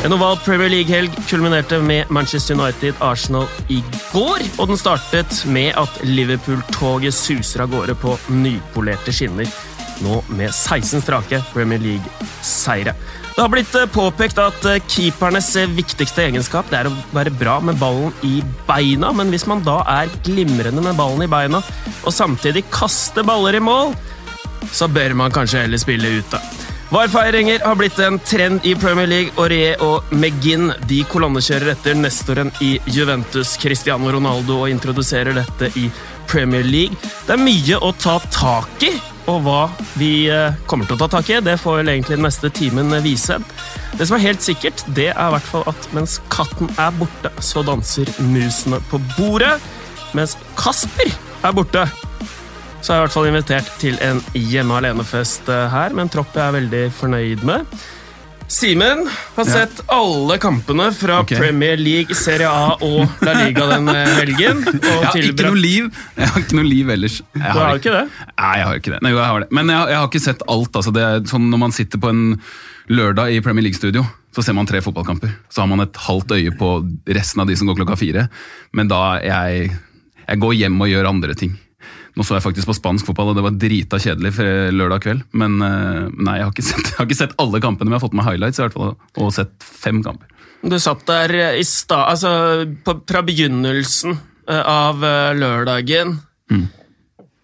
En oval Premier League-helg kulminerte med Manchester United-Arsenal i går, og den startet med at Liverpool-toget suser av gårde på nypolerte skinner, nå med 16 strake Premier League-seire. Det har blitt eh, påpekt at eh, keepernes eh, viktigste egenskap er å være bra med ballen i beina, men hvis man da er glimrende med ballen i beina og samtidig kaster baller i mål, så bør man kanskje heller spille ute. VAR-feiringer har blitt en trend i Premier League. Aurier og McGinn de kolonnekjører etter nestoren i Juventus, Cristiano Ronaldo, og introduserer dette i Premier League. Det er mye å ta tak i, og hva vi eh, kommer til å ta tak i, det får vel egentlig den neste timen vise. Det som er helt sikkert, det er i hvert fall at mens katten er borte, så danser musene på bordet. Mens Kasper er borte, så har jeg i hvert fall invitert til en hjemme alene-fest eh, her, med en tropp jeg er veldig fornøyd med. Simen har sett alle kampene fra okay. Premier League, Serie A og La Liga den helgen. Og Jeg har ikke noe liv Jeg har ikke noe liv ellers. Jeg Du har ikke det? Nei, jeg har ikke det. Nei, jo, jeg har det. Men jeg, jeg har ikke sett alt. Altså, det er sånn Når man sitter på en lørdag i Premier League-studio, så ser man tre fotballkamper. Så har man et halvt øye på resten av de som går klokka fire. Men da jeg, jeg går hjem og gjør andre ting. Nå så jeg faktisk på spansk fotball, og det var drita kjedelig lørdag kveld. Men eh, nei, jeg har, sett, jeg har ikke sett alle kampene, men jeg har fått med highlights i hvert fall, og sett fem kamper. Du satt der i sta... Altså, på, fra begynnelsen eh, av eh, lørdagen. Mm.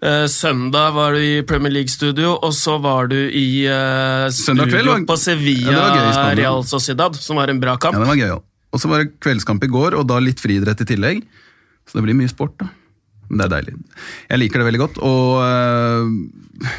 Eh, søndag var du i Premier League-studio, og så var du i eh, studio på Sevilla Ja, gøy. Real Sociedad, som var en bra kamp. Ja, det var gøy. ja. Og så var det kveldskamp i går, og da litt friidrett i tillegg. Så det blir mye sport, da. Det er deilig. Jeg liker det veldig godt, og øh,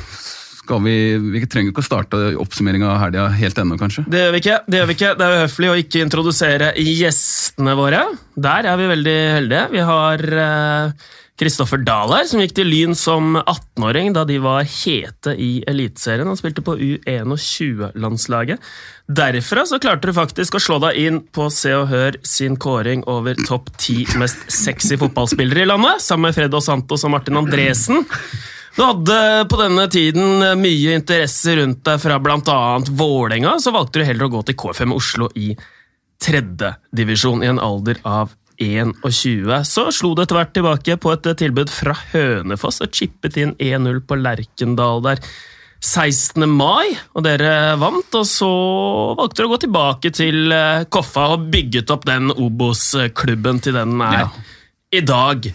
skal vi Vi trenger ikke å starte oppsummeringa av helga helt ennå, kanskje. Det gjør vi ikke. Det gjør vi ikke. Det er uhøflig å ikke introdusere gjestene våre. Der er vi veldig heldige. Vi har eh, Kristoffer Dahl her, som gikk til Lyn som 18-åring da de var hete i Eliteserien. Han spilte på U21-landslaget. Derfra så klarte du faktisk å slå deg inn på Se og Hør sin kåring over topp ti mest sexy fotballspillere i landet, sammen med Fredo Santos og Martin Andresen. Du hadde på denne tiden mye interesse rundt deg fra bl.a. Vålerenga, så valgte du heller å gå til KFM Oslo i tredjedivisjon i en alder av 21. Så slo det etter hvert tilbake på et tilbud fra Hønefoss og chippet inn 1-0 på Lerkendal der 16. mai, og dere vant. Og så valgte dere å gå tilbake til eh, Koffa og bygget opp den Obos-klubben til den er Ja. i dag.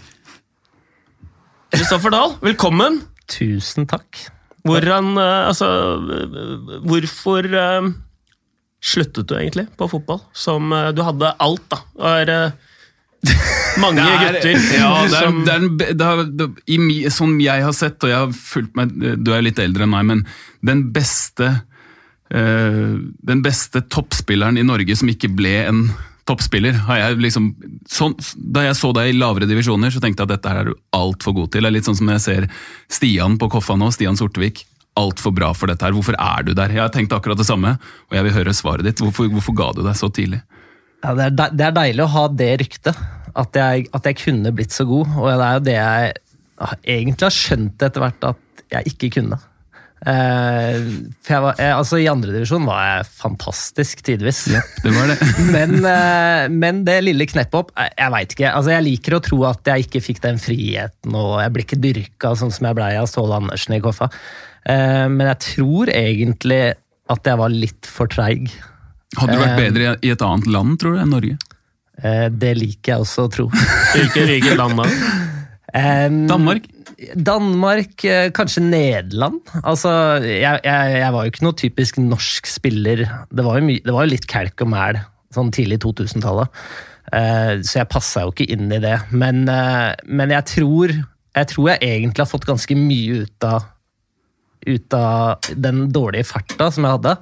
Kristoffer Dahl, velkommen. Tusen takk. Hvordan, eh, altså, eh, hvorfor eh, sluttet du egentlig på fotball? Som eh, du hadde alt, da. Og eh, mange er- gutter Ja, det er, som det er, det er det, i, Sånn jeg har sett, og jeg har fulgt med Du er litt eldre enn meg, men den beste uh, Den beste toppspilleren i Norge som ikke ble en toppspiller, har jeg liksom sånn, Da jeg så deg i lavere divisjoner, så tenkte jeg at dette her er du altfor god til. Det er litt sånn som når jeg ser Stian på Koffa nå, Stian Sortevik. Altfor bra for dette her. Hvorfor er du der? Jeg har tenkt akkurat det samme, og jeg vil høre svaret ditt. Hvorfor, hvorfor ga du deg så tidlig? Ja, det, er de, det er deilig å ha det ryktet. At jeg, at jeg kunne blitt så god. Og det er jo det jeg egentlig har skjønt etter hvert at jeg ikke kunne. Uh, for jeg var, jeg, altså I andredivisjon var jeg fantastisk tidvis. Det var det. Men, uh, men det lille kneppet opp Jeg, jeg veit ikke. Altså, jeg liker å tro at jeg ikke fikk den friheten, og jeg ble ikke dyrka sånn som jeg blei av Ståle Andersen i Koffa. Uh, men jeg tror egentlig at jeg var litt for treig. Hadde du vært Eh, bedre i et annet land, tror du, enn Norge? Eh, det liker jeg også å tro. Hvilket rike land da? Danmark? Danmark, eh, kanskje Nederland. Altså, jeg, jeg, jeg var jo ikke noe typisk norsk spiller. Det var jo, my, det var jo litt kalk og mæl sånn tidlig 2000-tallet. Eh, så jeg passa jo ikke inn i det. Men, men jeg, tror, jeg tror jeg egentlig har fått ganske mye ut av, ut av den dårlige farta som jeg hadde.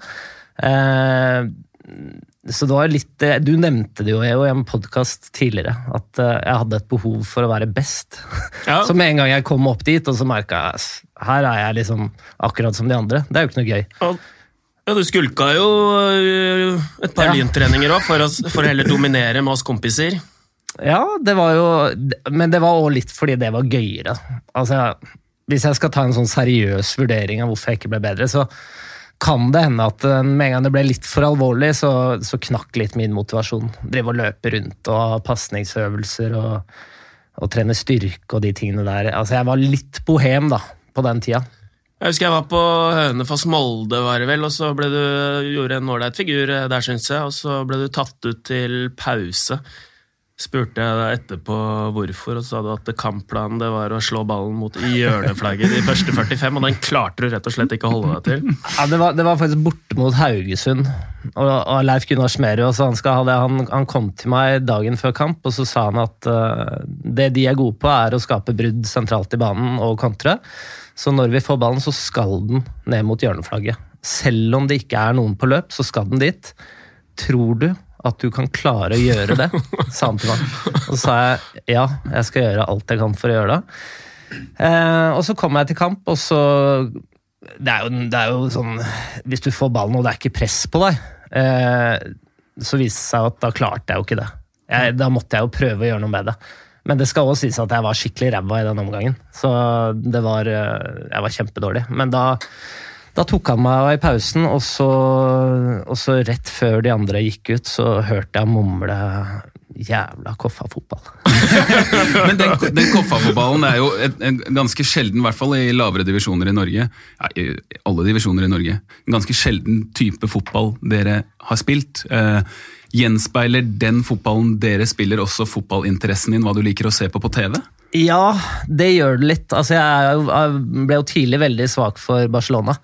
Eh, så det var litt eh, Du nevnte det jo i en podkast tidligere, at eh, jeg hadde et behov for å være best. Ja. Så med en gang jeg kom opp dit, og så merka jeg "Ass, her er jeg liksom akkurat som de andre. Det er jo ikke noe gøy. Ja, Du skulka jo øh, et par Ja. lyntreninger òg, for, for å heller dominere med oss kompiser. Ja, det var jo Men det var òg litt fordi det var gøyere. Altså, hvis jeg skal ta en sånn seriøs vurdering av hvorfor jeg ikke ble bedre, så kan det hende at eh, med en gang det ble litt for alvorlig, så, så knakk litt min motivasjon. Drive og løpe rundt og ha pasningsøvelser og, og trene styrke og de tingene der. Altså, jeg var litt bohem da, på den tida. Jeg husker jeg var på Hønefoss Molde, var det vel, og så ble du, gjorde en ålreit figur der, syns jeg, og så ble du tatt ut til pause spurte jeg deg etterpå hvorfor, og så sa du at kampplanen det var å slå ballen mot hjørneflagget de første 45, og den klarte du rett og slett ikke å holde deg til. Ja, Det var, det var faktisk borte mot Haugesund, og, og Leif Gunnar Smerud han, han, han, kom til meg dagen før kamp, og så sa han at uh, det de er gode på, er å skape brudd sentralt i banen og kontre. Så når vi får ballen, så skal den ned mot hjørneflagget. Selv om det ikke er noen på løp, så skal den dit. Tror du at du kan klare å gjøre det, sa han til meg. Og så sa jeg ja, jeg skal gjøre alt jeg kan for å gjøre det. Eh, og så kom jeg til kamp, og så det er, jo, det er, jo, sånn Hvis du får ballen og det er ikke press på deg, eh, så viste det seg at da klarte jeg jo ikke det. Jeg, da måtte jeg jo prøve å gjøre noe med det. Men det skal også sies at jeg var skikkelig ræva i den omgangen. Så det var eh, Jeg var kjempedårlig. Men da da tok han meg i pausen, og så, og så, rett før de andre gikk ut, så hørte jeg mumle 'jævla Koffa-fotball'. Men den, den Koffa-fotballen er jo en, en, ganske sjelden, i hvert fall i lavere divisjoner i Norge, ja, alle divisjoner i Norge, en ganske sjelden type fotball dere har spilt. Eh, gjenspeiler den fotballen dere spiller også fotballinteressen din, hva du liker å se på på TV? Ja, det gjør det litt. Altså, jeg ble jo tidlig veldig svak for Barcelona.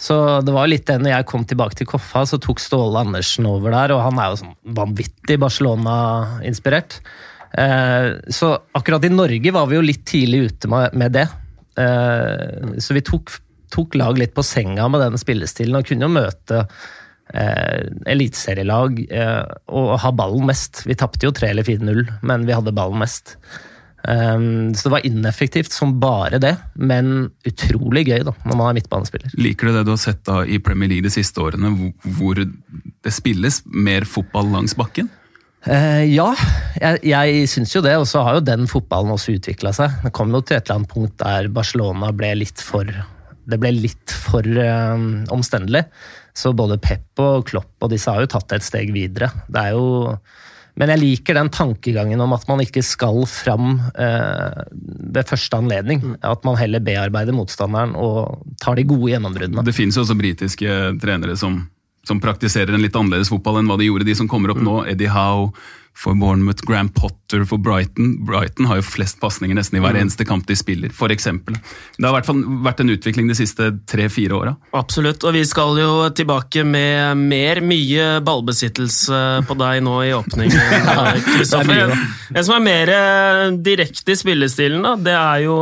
Så det var litt det når jeg kom tilbake til Koffa, så tok Ståle Andersen over der, og han er jo sånn vanvittig Barcelona-inspirert. Eh, så akkurat i Norge var vi jo litt tidlig ute med det. Eh, så vi tok, tok lag litt på senga med den spillestilen, og kunne jo møte eh, eliteserielag og ha ballen mest. Vi tapte jo 3 eller 4-0, men vi hadde ballen mest. Um, så det var ineffektivt som bare det, men utrolig gøy da, når man er midtbanespiller. Liker du det du har sett da i Premier League de siste årene, hvor det spilles mer fotball langs bakken? Uh, ja, jeg, jeg syns jo det. Og så har jo den fotballen også utvikla seg. Det kom jo til et eller annet punkt der Barcelona ble litt for Det ble litt for uh, omstendelig. Så både Pep og Klopp og disse har jo tatt det et steg videre. Det er jo men jeg liker den tankegangen om at man ikke skal fram eh, ved første anledning. Mm. At man heller bearbeider motstanderen og tar de gode gjennombruddene. Det finnes jo også britiske trenere som, som, praktiserer en litt annerledes fotball enn hva de gjorde, de som kommer opp mm. nå. Eddie Howe, for Bournemouth, Graham Potter for Brighton. Brighton har jo flest pasninger nesten i hver mm. eneste kamp de spiller, f.eks. Det har i hvert fall vært en utvikling de siste tre-fire åra. Absolutt, og vi skal jo tilbake med mer mye ballbesittelse på deg nå i åpningen, Kristoffer. en som er mer direkte i spillestilen, da, det er jo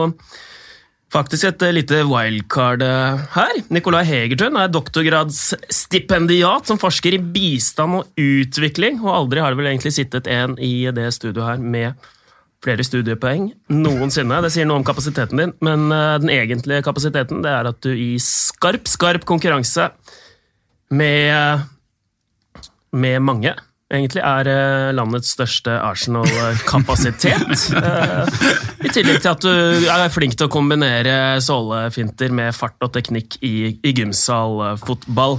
Faktisk et eh, lite wildcard eh, her. Nicolai Hegertun er doktorgradsstipendiat som forsker i bistand og utvikling, og aldri har det vel egentlig sittet en i det studioet her med flere studiepoeng noensinne. Det sier noe om kapasiteten din, men eh, den egentlige kapasiteten det er at du i skarp, skarp konkurranse med, med mange egentlig er eh, landets største Arsenal-kapasitet. Eh, I tillegg til at du er flink til å kombinere sålefinter med fart og teknikk i, i gymsalfotball.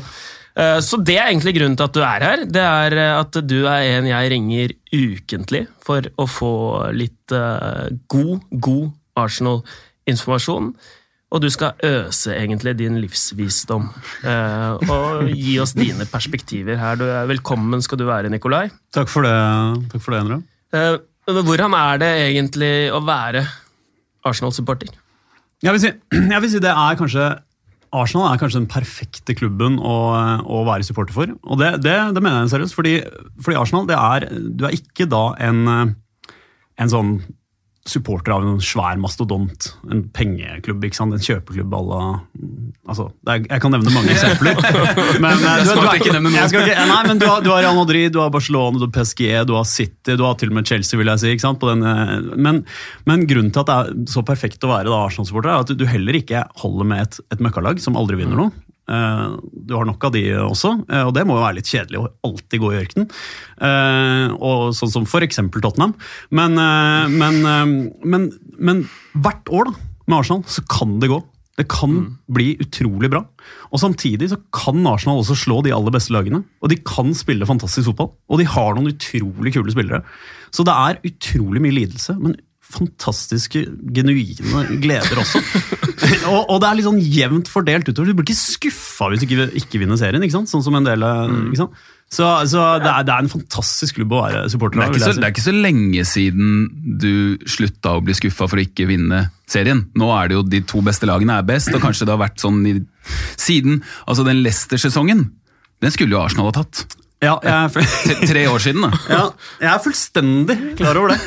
Eh, så det er egentlig grunnen til at du er her. Det er at du er en jeg ringer ukentlig for å få litt god, god Arsenal-informasjon og du skal øse egentlig din livsvisdom eh, og gi oss dine perspektiver her. Du er velkommen skal du være, Nikolai. Takk for det, Takk for det Endre. Eh, hvordan er det egentlig å være Arsenal-supporter? Jeg, si, jeg vil si det er kanskje Arsenal er kanskje den perfekte klubben å, å være supporter for. Og det, det, det mener jeg seriøst, fordi, fordi Arsenal det er, du er ikke da en, en sånn supporter av en svær mastodont. En pengeklubb, ikke sant? en kjøpeklubb à la altså, er, Jeg kan nevne mange eksempler. men, eh, du, du, ikke nevne. Ikke, nei, men du har, du har Real Madrid, du har Barcelona, du har PSG, du har City, du har til og med Chelsea, vil jeg si. ikke sant? Den, eh, men, men, grunnen til at det er så perfekt å være Arsenal-supporter, er at du heller ikke holder med et, et møkkalag som aldri vinner noe. Eh, du har nok av de også, eh, og det må jo være litt kjedelig å alltid gå i ørkenen. Eh, og sånn som f.eks. Tottenham. Men, men, men, men, hvert år da, med Arsenal så kan det gå. Det kan bli utrolig bra. Og Samtidig så kan Arsenal også slå de aller beste lagene. Og de kan spille fantastisk fotball. Og de har noen utrolig kule spillere. Så det er utrolig mye lidelse, men fantastiske, genuine gleder også. og, og, det er litt sånn jevnt fordelt utover. Du blir ikke skuffa hvis du ikke, ikke vinner serien. ikke sant? Sånn som en del ikke sant? Så, så det, er, det, er, en fantastisk klubb å være supporter av. Det, det, er ikke så lenge siden du slutta å bli skuffa for å ikke vinne serien. Nå er det jo de to beste lagene er best, og kanskje det har vært sånn i, siden altså den Leicester-sesongen. Den skulle jo Arsenal ha tatt. Ja, jeg, Tre år siden, da. Ja, jeg er fullstendig klar over det.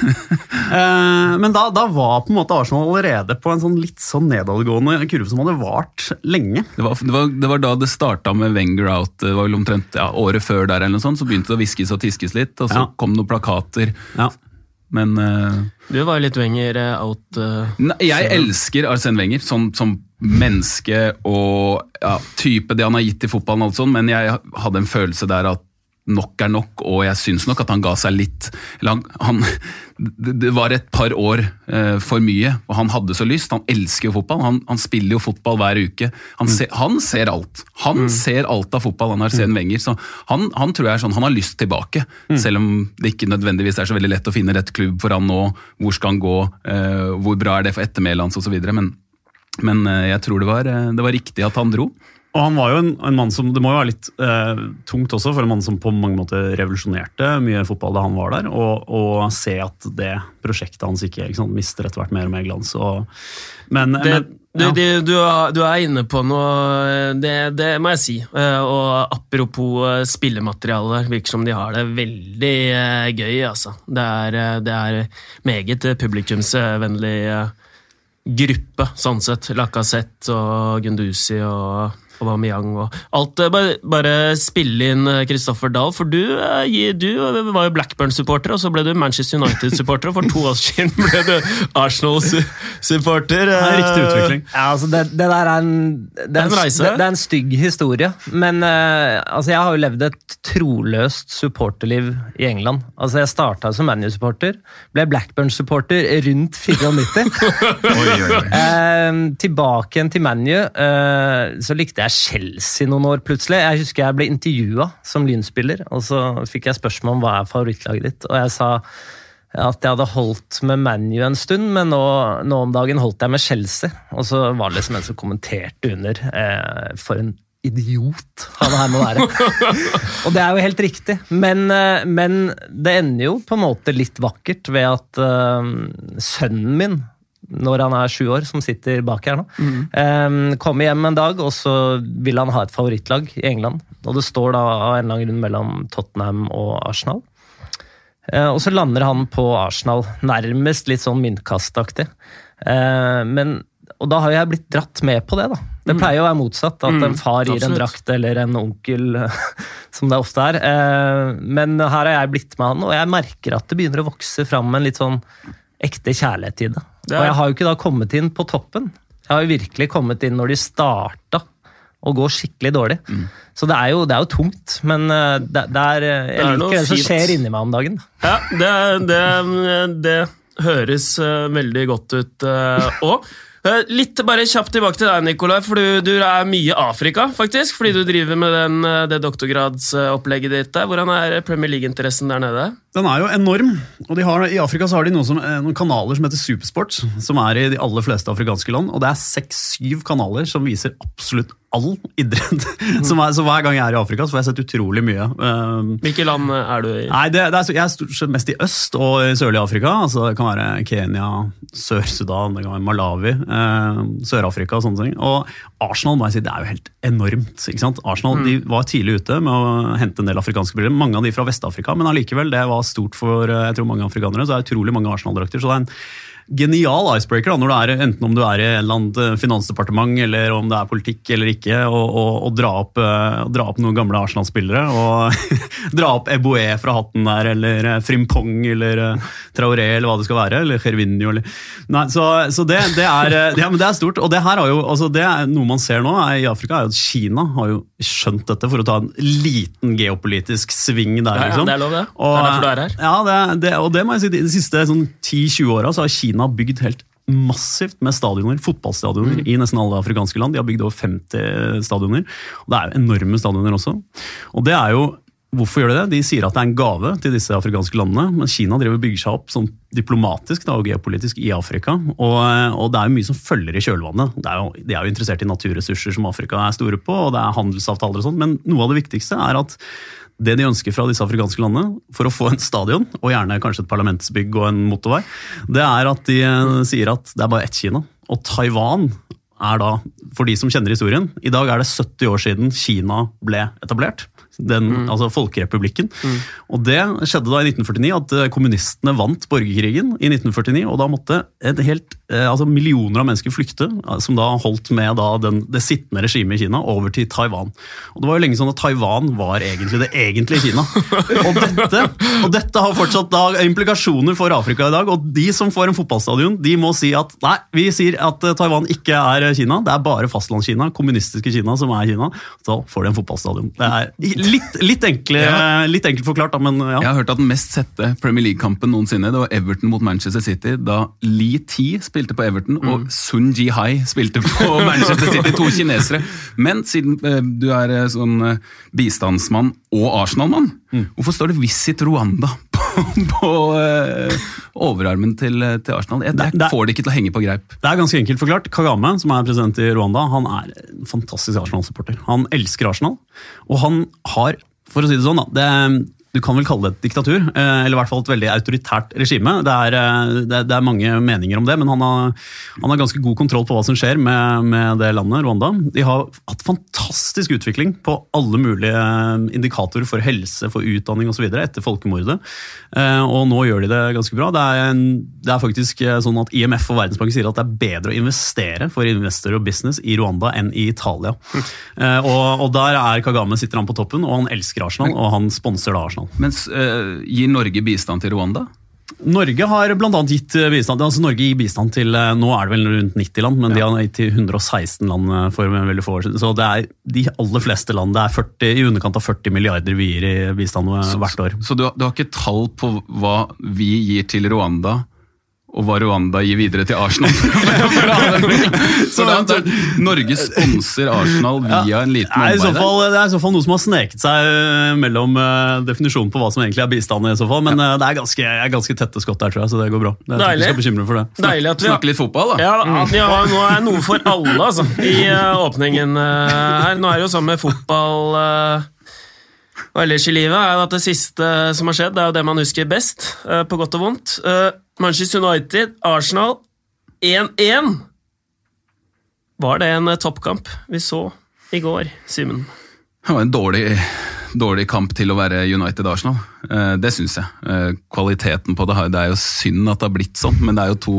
Eh, men da, da, var på en måte Arsenal allerede på en sånn litt sånn nedadgående kurve som hadde vart lenge. Det var, det var, det var da det starta med Wenger out. Det var vel omtrent ja, året før der, eller noe sånt, så begynte det å hviskes og tiskes litt. Og så ja. kom noen plakater. Ja. Men uh, Du var jo litt Wenger out. Uh, nei, jeg elsker Arsen Wenger som, som menneske og ja, type det han har gitt i fotballen, og alt sånt, men jeg hadde en følelse der at nok er nok, og jeg syns nok at han ga seg litt lang, han, Det var et par år eh, for mye, og han hadde så lyst. Han elsker jo fotball. Han, han spiller jo fotball hver uke. Han, mm. se, han ser alt. Han mm. ser alt av fotball, han har sen mm. Wenger. Så han, han, tror jeg er sånn, han har lyst tilbake, mm. selv om det ikke nødvendigvis er så veldig lett å finne rett klubb for han nå. Hvor skal han gå? Eh, hvor bra er det for ettermælet hans osv. Men, men eh, jeg tror det var, eh, det var riktig at han dro. Og han var jo en, en, mann som, Det må jo være litt eh, tungt også for en mann som på mange måter revolusjonerte mye fotball da han var der, og, se at det prosjektet hans ikke, ikke sant, mister etter hvert mer og mer glans. Og, men, det, men, ja. du, du, du, er inne på noe, det, det må jeg si. Eh, og apropos eh, spillemateriale, virker som de har det veldig eh, gøy, altså. Det er, det er meget publikumsvennlig gruppe, sånn sett. Lacassette og Gunduzi og Aubameyang og alt. Eh, bare, bare spille inn Kristoffer eh, Dahl, for du, eh, du var jo Blackburn-supporter, og så ble du Manchester United-supporter, og for to år siden ble du Arsenal-supporter. Det er riktig utvikling. Ja, altså det, det, der er en, det er en, det, det er en stygg historie, men altså, jeg har jo levd et troløst supporterliv i England. Altså, jeg starta som ManU-supporter, ble Blackburn-supporter rundt 94. oi, oi, oi. Eh, tilbake igjen til ManU, eh, så likte jeg Chelsea noen år plutselig. Jeg husker jeg ble intervjua som Lynspiller, og så fikk jeg spørsmål om hva er favorittlaget ditt. Og jeg sa at jeg hadde holdt med ManU en stund, men nå, nå, om dagen holdt jeg med Chelsea. Og så var det liksom en som kommenterte under. Eh, for en idiot han her må være. og det er jo helt riktig, men, eh, men, det ender jo på en måte litt vakkert ved at eh, sønnen min når han er sju år, som sitter bak her nå. Mm. Um, kommer hjem en dag, og så vil han ha et favorittlag i England. Og det står da av en annen grunn mellom Tottenham og Arsenal. Uh, og så lander han på Arsenal, nærmest litt sånn myntkastaktig. Uh, men, og da har jeg blitt dratt med på det, da. Det pleier jo å være motsatt, at en mm. far gir en drakt eller en onkel, som det ofte er. Men her har jeg blitt med han, og jeg merker at det begynner å vokse fram en litt sånn ekte kjærlighet i det. Er... Og jeg har jo ikke da kommet inn på toppen. Jeg har jo virkelig kommet inn når de starta og går skikkelig dårlig. Mm. Så det er, jo, det er, jo, tungt, men eh, det, det er, eh, jeg det liker det som skjer inni meg om dagen. Ja, det, høres uh, veldig godt ut. Eh, litt bare kjapt tilbake til deg, Nikolai, for du, du, er mye Afrika, faktisk. Fordi du driver med den, eh, det doktorgradsopplegget ditt der. Hvordan er Premier League-interessen der nede? Den er jo enorm. og har, I Afrika så har de noen, som, eh, noen, kanaler som heter Supersport, som er i de aller fleste afrikanske land. Og det er seks-syv kanaler som viser absolutt all idrett. Mm. Så, så, hver gang jeg er i Afrika, så får jeg sett utrolig mye. Um, Hvilke land er du i? Nei, det, det er, Jeg er stort sett mest i øst og i sørlig Afrika. altså Det kan være Kenya, Sør-Sudan, det kan være Malawi, eh, Sør-Afrika og sånne ting. Og Arsenal må jeg si, det er jo helt enormt. ikke sant? Arsenal mm. de var tidlig ute med å hente en del afrikanske briller. Mange av de fra Vest-Afrika, men allikevel, det var stort for eh, jeg tror mange afrikanere. Så det er utrolig mange Arsenal-drakter. så det er en genial icebreaker da, når du er, enten om du er i en eller annen eh, finansdepartement eller om det er politikk eller ikke, og, dra, uh, dra, opp, noen gamle Arsenal-spillere. og Dra opp Eboe fra hatten der, eller uh, Frimpong eller Traoré eller hva det skal være. Eller Gervinho. Eller, nei, så, så det, det, er, ja, det, er, stort. Og det her har jo, altså det er noe man ser nå i Afrika, er jo at Kina har jo skjønt dette for å ta en liten geopolitisk sving der. Liksom. Ja, det er lov, det. Og, det er derfor du er her. Ja, det, og det må jeg si, De siste sånn, 10-20 åra har Kina Kina bygd helt massivt med stadioner, fotballstadioner i nesten alle afrikanske land. De har bygd over 50 stadioner. og Det er jo enorme stadioner også. Og det er jo Hvorfor gjør de det? De sier at det er en gave til disse afrikanske landene, men Kina driver bygger seg opp sånn diplomatisk da, og geopolitisk i Afrika. Og, og, det er jo mye som følger i kjølvannet. Er jo, de er jo interessert i naturressurser som Afrika er store på, og det er handelsavtaler og sånn, men noe av det viktigste er at det de ønsker fra disse afrikanske landene for å få en stadion, og gjerne kanskje et parlamentsbygg og en motorvei, det er at de eh, sier at det er bare ett Kina. Og Taiwan er da, for de som kjenner historien, i dag er det 70 år siden Kina ble etablert den, mm. altså Folkerepublikken. Mm. Og Det skjedde da i 1949, at eh, kommunistene vant borgerkrigen i 1949. og Da måtte helt, eh, altså millioner av mennesker flykte, eh, som da holdt med da den, det sittende regimet i Kina, over til Taiwan. Og Det var jo lenge sånn at Taiwan var egentlig det egentlige Kina. og, dette, og dette har fortsatt da implikasjoner for Afrika i dag. og De som får en fotballstadion, de må si at nei, vi sier at Taiwan ikke er Kina, det er bare fastlandskina, kommunistiske Kina, som er Kina. Så får de en fotballstadion. Det er litt, litt, enkle, ja. litt, enkelt forklart, da, men ja. Jeg har hørt at den mest sette Premier League-kampen noensinne det var Everton mot Manchester City, da Lee Tee spilte på Everton mm. og Sun Ji Hai spilte på Manchester City. To kinesere. Men siden eh, du er eh, sånn eh, bistandsmann og Arsenal-mann, mm. hvorfor står det Visit Rwanda på, uh, overarmen til, til Arsenal? Jeg, jeg får det ikke til å henge på greip. Det er ganske enkelt forklart. Kagame, som er president i Rwanda, han er en fantastisk Arsenal-supporter. Han elsker Arsenal, og han har for å si det sånn, da, det, du kan vel kalle det et diktatur, eh, eller i hvert fall et veldig autoritært regime. Det er, eh, det, er mange meninger om det, men han har, han har, ganske god kontroll på hva som skjer med, med, det landet, Rwanda. De har hatt fantastisk utvikling på alle mulige eh, indikatorer for helse, for utdanning osv. etter folkemordet. Og nå gjør de det ganske bra. Det er, en, det er, faktisk sånn at IMF og Verdensbanken sier at det er bedre å investere for investor og business i Rwanda enn i Italia. Mm. Og, og, der er Kagame sitter han på toppen, og han elsker Arsenal, og han sponser da Arsenal. Arsenal. Mens uh, Gir Norge bistand til Rwanda? Norge har blant annet gitt eh, bistand altså Norge gir bistand til eh, nå er det vel rundt 90 land, men ja. de har gitt til 116 land for veldig få år siden. Så det er de aller fleste land. Det er 40, i underkant av 40 milliarder vi gir i bistand hvert år. Så, så du, har, du har ikke tall på hva vi gir til Rwanda og hva Rwanda gir videre til Arsenal. så det er, Norge sponser Arsenal via en liten omvei der? Det er i så fall noe som har sneket seg eh, mellom uh, definisjonen på hva som egentlig er bistand. i så fall, Men ja. uh, det er ganske, er ganske, tette skott der, tror jeg, så det går bra. Det Deilig. For det. Deilig at vi Snakke litt fotball, da. Ja, at vi har, Nå er noe for alle altså, i uh, åpningen her. Nå er det jo sånn med fotball og ellers i livet er at det siste som har skjedd, det er jo det man husker best, på godt og vondt. Manchester United, Arsenal 1-1. Var det en eh, toppkamp vi så i går, Simen? Det var en dårlig, dårlig kamp til å være United-Arsenal. Eh, det syns jeg. Eh, kvaliteten på det Det er jo synd at det har blitt sånn, men det er jo to,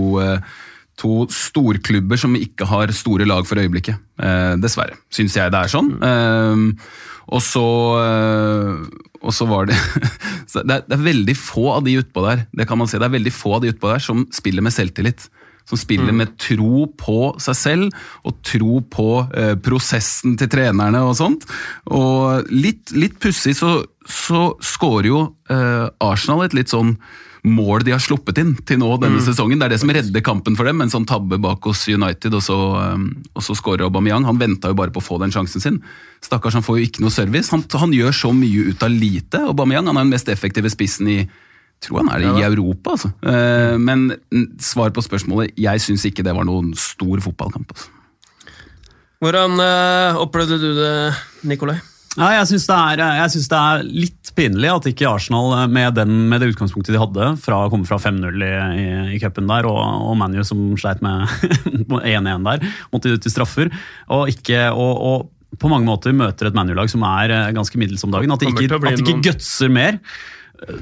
to storklubber som ikke har store lag for øyeblikket. Dessverre, syns jeg det er sånn. Og så og så var det det er, det er, veldig få av de utpå der det kan man si, det er veldig få av de utpå der som spiller med selvtillit. Som spiller mm. med tro på seg selv og tro på eh, prosessen til trenerne og sånt. Og litt, litt pussig så, så scorer jo eh, Arsenal et litt sånn mål de har sluppet inn til nå denne mm. sesongen. Det er det som redder kampen for dem. En sånn tabbe bak hos United, og så, um, og så skårer Aubameyang. Han venta jo bare på å få den sjansen sin. Stakkars, han får jo ikke noe service. Han, han gjør så mye ut av lite. Aubameyang han er den mest effektive spissen i tror han er det i Europa, altså. Uh, men svar på spørsmålet, jeg syns ikke det var noen stor fotballkamp. altså. Hvordan uh, opplevde du det, Nikolai? Ja, jeg syns det, det, er litt pinlig at ikke Arsenal, med, den, med det utgangspunktet de hadde, fra å komme fra 5-0 i, i, i cupen der, og, og ManU som sleit med 1-1 der, måtte ut i straffer, og, ikke, og, og på mange måter møter et ManU-lag som er eh, ganske middels om dagen. At de ikke, at de ikke gutser mer.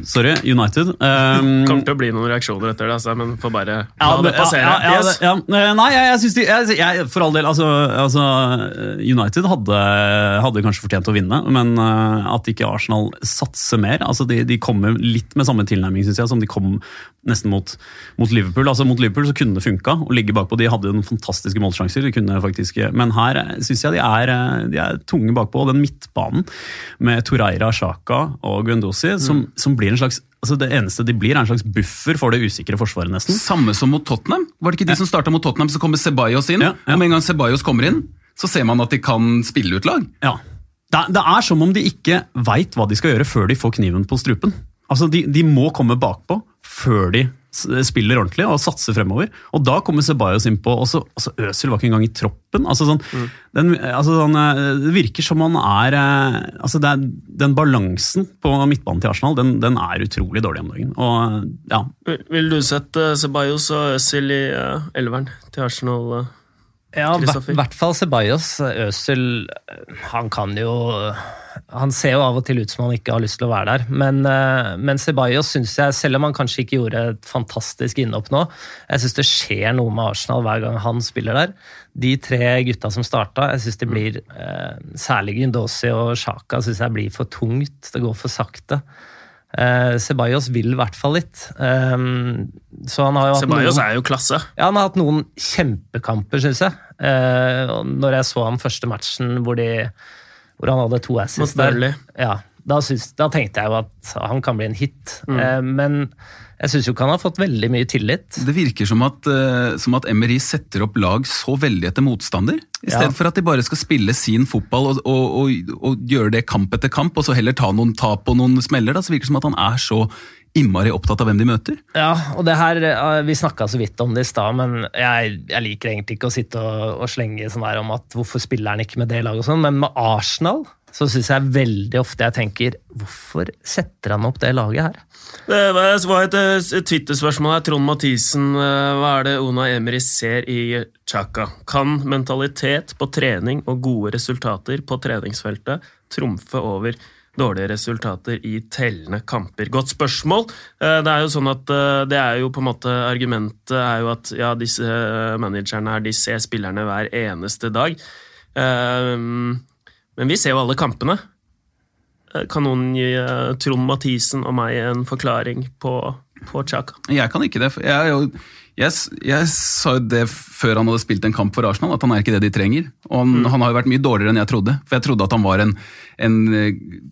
Sorry, United. Um, Kommer til å bli noen reaksjoner etter det, altså, men får bare la ja, det passere. Ja, yes. ja, eh, nei, jeg, jeg syns de jeg, jeg, For all del, altså, altså United hadde, hadde, kanskje fortjent å vinne, men uh, at ikke Arsenal satser mer altså de, de kommer litt med samme tilnærming synes jeg, som de kom nesten mot, mot Liverpool. Altså Mot Liverpool så kunne det funka å ligge bakpå. De hadde noen fantastiske målsjanser, faktisk, men her syns jeg de er, de er tunge bakpå. Den midtbanen med Toreira, Sjaka og Guendouzi, som, som blir en slags altså Det eneste de blir, er en slags buffer for det usikre forsvaret, nesten. Samme som mot Tottenham. Var det ikke de som starta mot Tottenham, så kommer Ceballos inn? Ja, ja. Og med en gang Ceballos kommer inn, så ser man at de kan spille ut lag. Ja. Det, det er som om de ikke veit hva de skal gjøre før de får kniven på strupen. Altså, De, de må komme bakpå før de spiller ordentlig og satser fremover. Og da kommer Ceballos innpå, og så altså Øzil var ikke engang i troppen. altså sånn, den, altså sånn, eh, Det virker som han er eh, altså det er, Den balansen på midtbanen til Arsenal den, den er utrolig dårlig om dagen. Og ja, Vil- Vil du sette Ceballos og Øzil i uh, elveren til Arsenal? Uh, Ja, i hvert fall Ceballos. Øzil, han kan jo Han ser jo av og til ut som han ikke har lyst til å være der. Men, eh, men Ceballos syns jeg, selv om han kanskje ikke gjorde et fantastisk innhopp nå, jeg syns det skjer noe med Arsenal hver gang han spiller der. De tre gutta som starta, jeg syns det blir eh, Særlig Gundosi og Sjaka synes jeg blir for tungt. Det går for sakte. Eh, Ceballos vil i hvert fall litt. Um, så han har jo hatt Ceballos noen- er jo klasse. ja, han har hatt noen kjempekamper, syns jeg. Eh, når jeg så han første matchen hvor, de, hvor han hadde to assists ja, da, da tenkte jeg jo at han kan bli en hit. Mm. Eh, men jeg syns jo ikke han har fått veldig mye tillit. Det virker som at, uh, som at Emery setter opp lag så veldig etter motstander. I Ja. stedet for at de bare skal spille sin fotball og, og, og, og gjøre det kamp etter kamp, og så heller ta noen tap og noen smeller. Da, så virker det som at han er så innmari opptatt av hvem de møter. Ja, og det her, eh, Vi snakka så vidt om det i stad, men jeg, jeg liker egentlig ikke å sitte og, og slenge sånn her om at hvorfor spiller han ikke med det laget og sånn, men med Arsenal så syns jeg veldig ofte jeg tenker hvorfor setter han opp det laget her? Det var et, et Twitter-spørsmål her. Trond Mathisen, eh, hva er det Ona Emery ser i Chaka? Kan mentalitet på trening og gode resultater på treningsfeltet trumfe over dårlige resultater i tellende kamper? Godt spørsmål. Eh, Det er jo sånn at eh, det er jo på en måte Argumentet er jo at ja, disse eh, managerne her, de ser spillerne hver eneste dag. Men vi ser jo alle kampene. Kan noen gi Trond Mathisen og meg en forklaring på, på Chaka? Jeg kan ikke det. Jeg, er jo, jeg, jeg sa jo det før han hadde spilt en kamp for Arsenal, at han er ikke det de trenger. Og han, han har jo vært mye dårligere enn jeg trodde. For jeg trodde at han var en, en eh,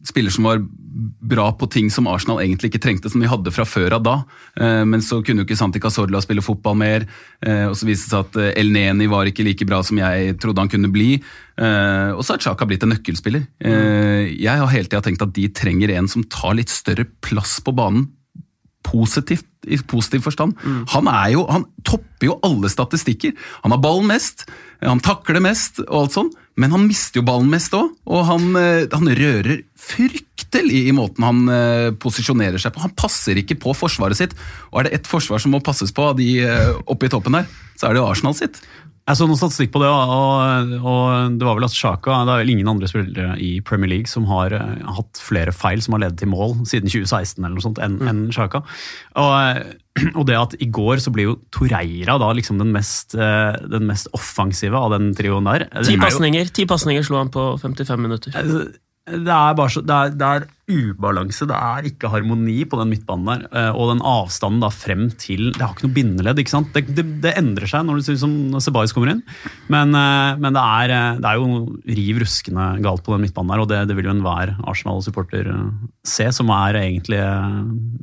spiller som var bra på ting som Arsenal egentlig ikke trengte, som de hadde fra før av da. Eh, Men så kunne jo ikke Santi Casorla spille fotball mer. eh, Og så viste det seg at El Neni var ikke like bra som jeg trodde han kunne bli. Og så har Chaka blitt en nøkkelspiller. Eh, Jeg har hele tida tenkt at de trenger en som tar litt større plass på banen positivt, i positiv forstand. Han, er jo, han topper jo alle statistikker. Han har ballen mest, han takler mest, og alt sånn, men han mister jo ballen mest òg. Og han, eh, han rører fryktelig i måten han eh, posisjonerer seg på. Han passer ikke på forsvaret sitt. Og er det ett forsvar som må passes på av de eh, oppe i toppen her, så er det jo Arsenal sitt. Jeg så noen statistikk på det, og, og det var vel at Sjaka Det er vel ingen andre spillere i Premier League som har eh, hatt flere feil som har ledet til mål siden 2016 eller noe sånt, enn mm. en Sjaka. Og, eh, og det at i går så blir jo Toreira da liksom den mest, eh, den mest offensive av den trioen der. Ti er Ti pasninger slo han på 55 minutter. det er bare så, det er, det er ubalanse, det er ikke harmoni på den midtbanen der. eh, Og den avstanden da frem til Det har ikke noe bindeledd, ikke sant? Det, det, det endrer seg når, det ser ut som når Ceballos kommer inn. Men, eh, men det, er, eh, det er jo riv ruskende galt på den midtbanen der, og det, det vil jo enhver Arsenal-supporter se, som er egentlig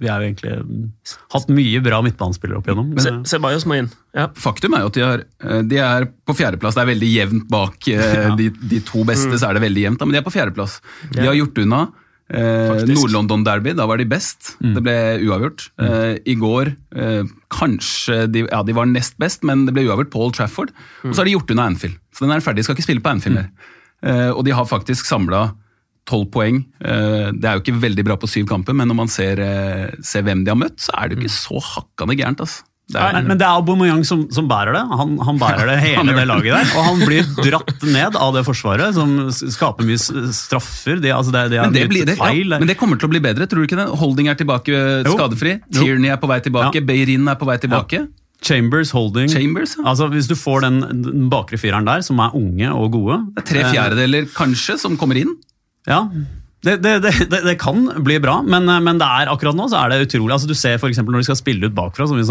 Vi har jo egentlig eh, hatt mye bra midtbanespillere opp igjennom. Se- må inn. Ja. Faktum er jo at de, har, de er på fjerdeplass. Det er veldig jevnt bak de, de to beste, så er det veldig jevnt, da, men de er på fjerdeplass. De har gjort unna. Eh, Nord-London Derby, da var de best. Det ble uavgjort. Eh, I går eh, kanskje de, ja, de var nest best, men det ble uavgjort på Old Trafford. Og så har de gjort unna Anfield. Så den er ferdig, de skal ikke spille på Anfield mer. Eh, og de har faktisk samla tolv poeng. Eh, det er jo ikke veldig bra på syv kamper, men når man ser, eh, ser hvem de har møtt, så er det jo ikke så hakkande gærent. altså. Det er, Men, men det er Aubameyang som, som bærer det. Han, han bærer det hele det laget der. Og han blir dratt ned av det forsvaret, som skaper mye straffer. Det, altså det, det er Men det, blir, det, feil. ja, men det kommer til å bli bedre, tror du ikke det? Holding er tilbake eh, skadefri. Jo. Tierney er på vei tilbake. Ja. Beirin er på vei tilbake. Chambers, Holding Chambers, ja. altså Hvis du får den, den bakre fireren der, som er unge og gode Det er tre eh, fjerdedeler kanskje som kommer inn. Ja, Det, det, det, det, kan bli bra, men, men det er akkurat nå så er det utrolig. altså Du ser for når de skal spille ut bakfra, som vi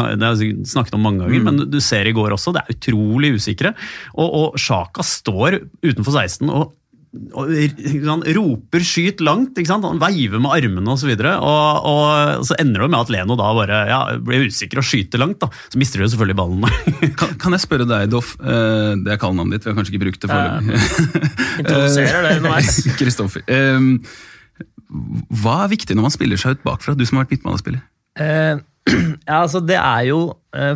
snakket om mange ganger, men du ser i går også, det er utrolig usikre. Og, og Sjaka står utenfor 16 og og han roper 'skyt langt', ikke sant? han veiver med armene osv. Og, så og, og så ender det med at Leno da bare ja, blir usikker og skyter langt. da. Så mister du selvfølgelig ballen. kan, kan, jeg spørre deg, Doff, eh, det er kallenavnet ditt, vi har kanskje ikke brukt det foreløpig. Introduserer det underveis. Kristoffer. Um, hva er viktig når man spiller seg ut bakfra, du som har vært midtbanespiller? Uh, ja, altså det er jo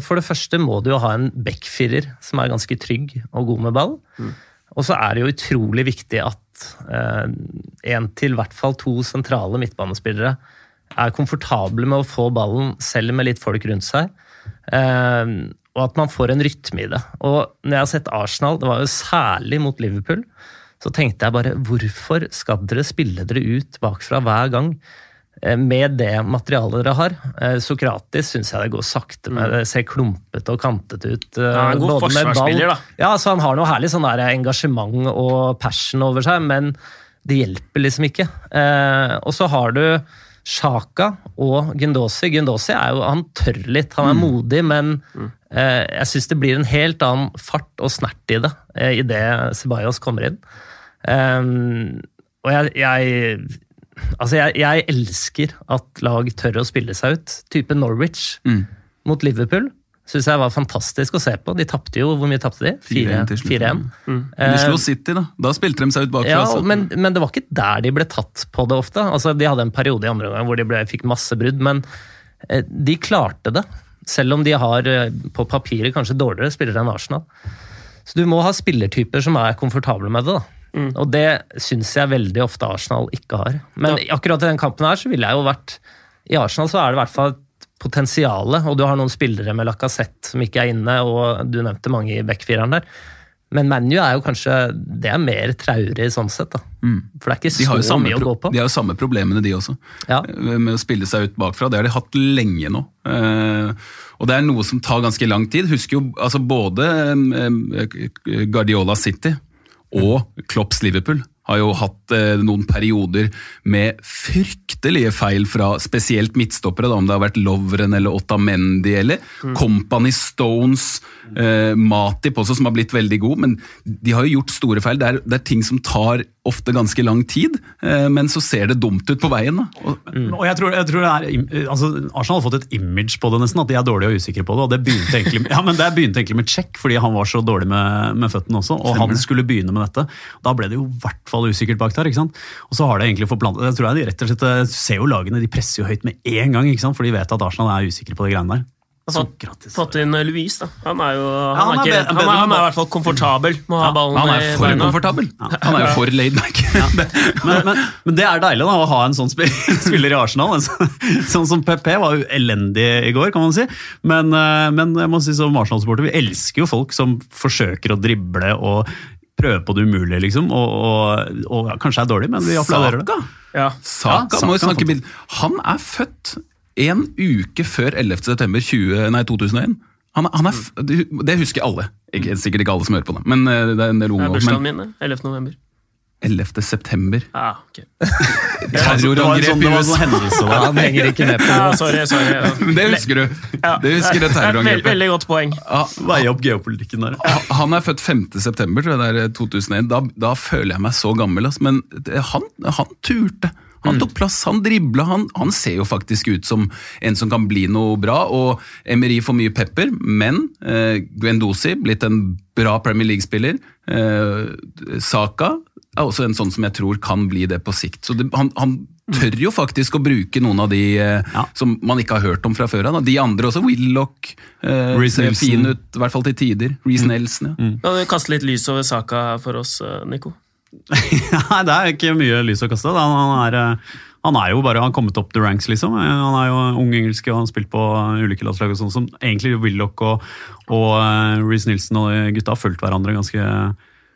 For det første må du jo ha en backfirer som er ganske trygg og god med ball. Mm. Og så er det jo utrolig viktig at eh, en til hvert fall to sentrale midtbanespillere er komfortable med å få ballen selv med litt folk rundt seg. Eh, og at man får en rytme i det. Og når jeg har sett Arsenal, det var jo særlig mot Liverpool, så tenkte jeg bare hvorfor skal dere spille dere ut bakfra hver gang? Eh, med det materialet dere har. Eh, Sokratis syns jeg det går sakte med. Mm. Det ser klumpete og kantete ut. Eh, ja, en god forsvarsspiller, da. Ja, så Han har noe herlig sånn der engasjement og passion over seg, men det hjelper liksom ikke. og så har du Sjaka og Gundosi. Gundosi er jo, han tør litt, han er mm. modig, men mm. jeg syns det blir en helt annen fart og snert i det idet Ceballos kommer inn. og jeg, jeg Altså, jeg, jeg, elsker at lag tør å spille seg ut. Type Norwich mm. mot Liverpool syns jeg var fantastisk å se på. De tapte jo Hvor mye tapte de? 4-1. Mm. De slo City, da. Da spilte de seg ut bakfra. Ja, men, men, det var ikke der de ble tatt på det ofte. Altså, De hadde en periode i andre omgang hvor de ble, fikk masse brudd, men eh, de klarte det. Selv om de har eh, på papiret kanskje dårligere spillere enn Arsenal. Så du må ha spillertyper som er komfortable med det. da. Mm. Og det syns jeg veldig ofte Arsenal ikke har. Men ja. akkurat i den kampen her så ville jeg jo vært I Arsenal så er det i hvert fall et potensial, og du har noen spillere med Lacassette som ikke er inne, og du nevnte mange i backfireren der. Men ManU er jo kanskje Det er mer traurig sånn sett. da. Mm. For det er ikke så mye å gå på. De har jo samme problemene, de også. Ja. Med å spille seg ut bakfra. Det har de hatt lenge nå. Eh, og det er noe som tar ganske lang tid. Husker jo altså både eh, Guardiola City og Klopps Liverpool har jo hatt eh, noen perioder med fryktelige feil fra spesielt midtstoppere, da, om det har vært Lovren eller Ottamendi eller mm. Company Stones, eh, Matip også, som har blitt veldig god, men de har jo gjort store feil. Det er, det er ting som tar ofte ganske lang tid, eh, men så ser det dumt ut på veien. Og, mm. og jeg tror, jeg tror er, altså, Arsenal har fått et image på det, nesten, at de er dårlige og usikre på det. og Det begynte egentlig, ja, men det begynte egentlig med Check, fordi han var så dårlig med, med føttene også. Og han skulle begynne med dette. Da ble det jo i hvert fall usikkert bak der. ikke sant? Og så har det egentlig forplantet jeg tror jeg de rett og slett eh, ser jo lagene, de presser jo høyt med en gang, ikke sant? for de vet at Arsenal er usikre på de greiene der. Fått, fått, inn eh, Louise, da. Han er jo han, ja, han, er, ikke, han, er, han er, i hvert fall komfortabel med å ha ballen Han er for komfortabel. Han er jo for laid back. men, men, men, det er deilig da, å ha en sånn spiller i Arsenal. Sånn som PP var jo elendig i går, kan man si. Men, eh, men jeg må si som Arsenal-supporter, vi elsker jo folk som forsøker å drible og prøve på det umulige, liksom. Og, og, og kanskje er dårlig, men vi applauderer det. Ja. Saka, ja, må jo snakke bild. Han er født en uke før 11. september 20, nei, 2001. Han, han er, det husker alle. Ikke, sikkert ikke alle som hører på det. men eh, det er en del unge. Det er bursdagen min, 11. november. 11. september. Ah, okay. Terrorangrep i USA! Sånn, han henger ikke med på det. Ja, sorry, sorry. Men det husker du. Det husker det terrorangrepet. Veldig, godt poeng. Ja, Veie opp geopolitikken der. Han er født 5. september, tror jeg det er 2001. Da, da føler jeg meg så gammel. Altså. Men han, han turte. Han mm. tok plass, han dribla, han, han, ser jo faktisk ut som en som kan bli noe bra. Og Emery får mye pepper, men eh, Gwendosi, blitt en bra Premier League-spiller. Eh, Saka er også en sånn som jeg tror kan bli det på sikt. Så det, han, han, tør jo faktisk å bruke noen av de eh, ja. som man ikke har hørt om fra før av. De andre også, Willoch, eh, ser fin ut, i hvert fall til tider. Reece mm. Nelson. Ja. Mm. Kan du kaste litt lys over Saka for oss, eh, Nico? Nei, det er ikke mye lys å kaste. Han er, eh, han er jo bare han har kommet opp the ranks, liksom. Eh, han er jo ung engelsk og han har spilt på ulike landslag og sånn som egentlig Willoch og, og Reece Nilsen og gutta har fulgt hverandre ganske,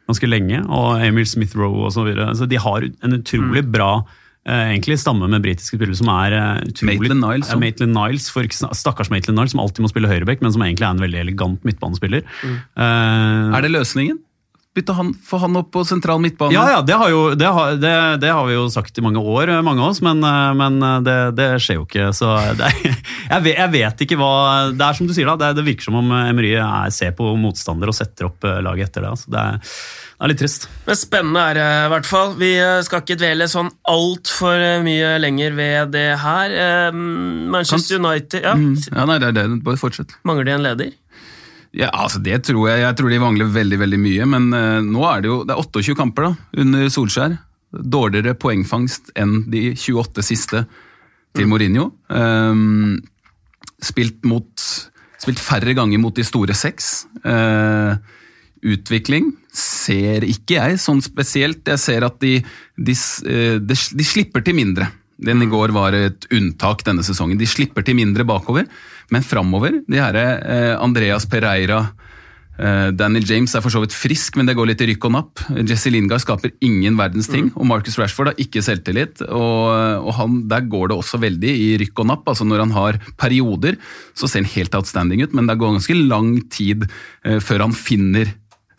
ganske lenge. Og Emil Smith Rowe og så videre. Så de har en utrolig mm. bra uh, egentlig stamme med britiske spillere som er uh, utrolig Maitland Niles, ja, Maitland Niles for, Stakkars Maitland Niles, som alltid må spille høyreback, men som egentlig er en veldig elegant midtbanespiller. Mm. er det løsningen? Bytte han, Få han opp på sentral midtbane. Ja, ja, det har, jo, det, har, det, det har vi jo sagt i mange år, mange av oss, men, eh, men eh, det, det, skjer jo ikke. Så det, jeg, vet, jeg, vet, ikke hva Det er som du sier, da. Det, virker som om Emery ser på motstander og setter opp eh, laget etter det. Altså. Det, er, det er litt trist. Men spennende er det i hvert fall. Vi skal ikke dvele sånn altfor mye lenger ved det her. Manchester United ja. Mm, ja, nei, det er det. Bare fortsett. Mangler de en leder? Ja, altså Det tror jeg. Jeg tror de mangler veldig veldig mye. Men uh, nå er det jo det er 28 kamper da, under Solskjær. Dårligere poengfangst enn de 28 siste til Mourinho. Um, spilt, mot, spilt færre ganger mot de store seks. Uh, utvikling ser ikke jeg sånn spesielt. Jeg ser at de, de, de, de slipper til mindre. Den i går var et unntak denne sesongen. De slipper til mindre bakover. Men framover, de herre eh, Andreas Pereira eh, Daniel James er for så vidt frisk, men det går litt i rykk og napp. Jesse Lingard skaper ingen verdens ting, mm. og Marcus Rashford har ikke selvtillit. og, og han, Der går det også veldig i rykk og napp. altså Når han har perioder, så ser han helt outstanding ut, men det går ganske lang tid eh, før han finner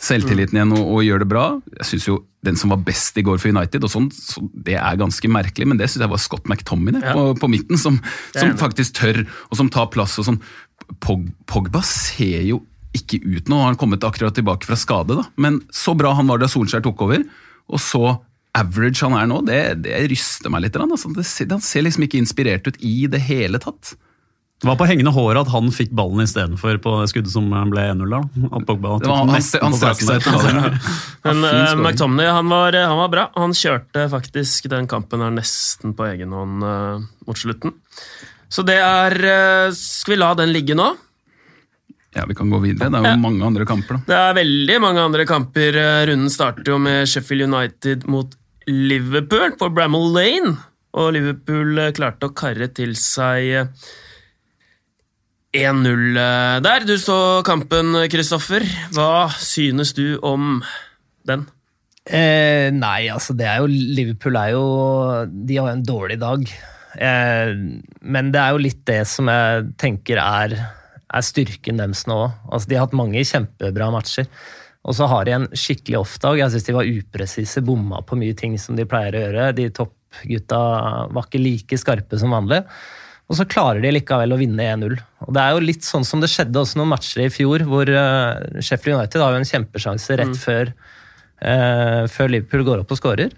selvtilliten igjen og, og gjør det bra. Jeg synes jo den som var best i går for United, og sånn, så det er ganske merkelig, men det syns jeg var Scott McTominay ja. på, på, midten, som, som faktisk tør, og som tar plass. og sånn. Pog, Pogba ser jo ikke ut nå, han har kommet akkurat tilbake fra skade, da. men så bra han var da Solskjær tok over, og så average han er nå, det, det ryster meg litt. Altså, det, han ser liksom ikke inspirert ut i det hele tatt. Det var på hengende håret at han fikk ballen istedenfor på skuddet som ble 1-0. da. Pogba, det var, han, han strakk seg etter Men uh, McTomney han var, han var, bra. Han kjørte faktisk den kampen her nesten på egen hånd uh, mot slutten. Så det er uh, Skal vi la den ligge nå? Ja, Vi kan gå videre. Det er jo ja. mange andre kamper. da. Det er veldig mange andre kamper. Runden starter jo med Sheffield United mot Liverpool på Bramall Lane. Og Liverpool klarte å karre til seg 1-0 eh, der. Du så kampen, Kristoffer. Hva synes du om den? Eh, nei, altså det er jo Liverpool er jo De har jo en dårlig dag. Eh, men det er jo litt det som jeg tenker er, er styrken deres nå òg. Altså, de har hatt mange kjempebra matcher. Og så har de en skikkelig off-dag. Jeg syns de var upresise, bomma på mye ting som de pleier å gjøre. De toppgutta var ikke like skarpe som vanlig. Og så klarer de likevel å vinne 1-0. Og Det er jo litt sånn som det skjedde også noen matcher i fjor, hvor uh, Sheffield United har jo en kjempesjanse rett mm. før, uh, før, Liverpool går opp og skårer.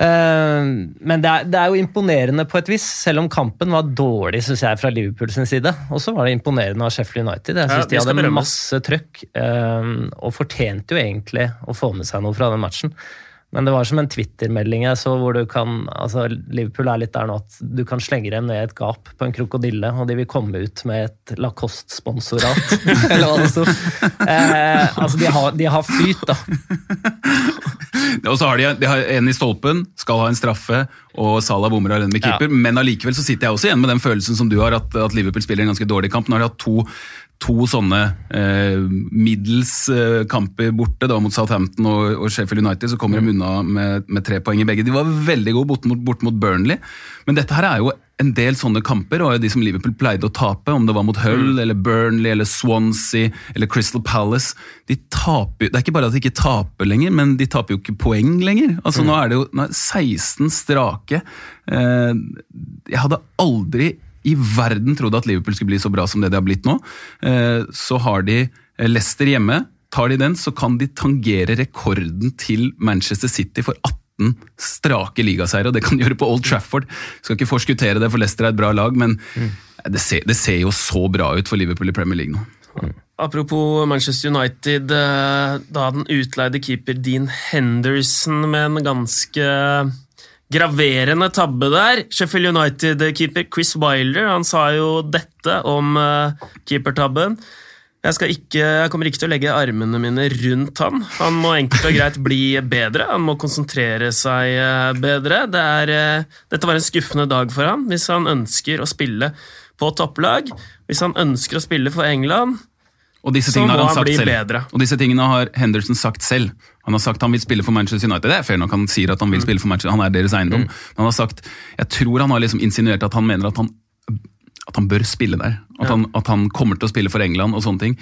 Uh, men det er, det er, jo imponerende på et vis, selv om kampen var dårlig synes jeg, fra Liverpool sin side. Og så var det imponerende av Sheffield United. Jeg synes ja, De hadde masse trøkk og fortjente jo egentlig å få med seg noe fra den matchen. Men det var som en Twitter-melding jeg så, hvor du kan altså Liverpool er litt der nå at du kan slenge dem ned i et gap på en krokodille, og de vil komme ut med et Lacoste-sponsorat. eller hva det sto. Eh, altså, de har, de har flyt, da. og så har de, de har en i stolpen, skal ha en straffe, og Salah bommer alene med keeper. Ja. Men allikevel så sitter jeg også igjen med den følelsen som du har, at, at Liverpool spiller en ganske dårlig kamp. Nå har de hatt to to sånne eh, middels eh, kamper borte, da mot Southampton og, og, Sheffield United, så kommer de unna med, med, tre poeng i begge. De var veldig gode borte mot, bort mot, Burnley, men dette her er jo en del sånne kamper, og de som Liverpool pleide å tape, om det var mot Hull, mm. eller Burnley, eller Swansea, eller Crystal Palace de taper, Det er ikke bare at de ikke taper lenger, men de taper jo ikke poeng lenger. Altså mm. Nå er det jo er 16 strake. Eh, jeg hadde aldri i verden trodde at Liverpool skulle bli så bra som det de har blitt nå. Eh, så har de eh, Leicester hjemme. Tar de den, så kan de tangere rekorden til Manchester City for 18 strake ligaseiere, og det kan de gjøre på Old Trafford. Skal ikke forskuttere det, for Leicester er et bra lag, men mm. det, ser, det, ser, jo så bra ut for Liverpool i Premier League nå. Apropos Manchester United, eh, da den utleide keeper Dean Henderson med en ganske graverende tabbe der. Sheffield United-keeper Chris Wilder han sa jo dette om uh, keepertabben. Jeg, ikke, jeg, kommer ikke til å legge armene mine rundt han. Han må enkelt og greit bli bedre. Han må konsentrere seg uh, bedre. Det er, uh, dette var en skuffende dag for han hvis han ønsker å spille på topplag. Hvis han ønsker å spille for England, og disse tingene har han sagt selv. Bedre. Og disse tingene har Henderson sagt selv. Han har sagt han vil spille for Manchester United. Det er fair nok, han sier at han vil mm. spille for Manchester, han er deres eiendom. Mm. Men han har sagt, jeg tror han har liksom insinuert at han mener at han, at han bør spille der. At, ja. han, at, han, kommer til å spille for England og sånne ting.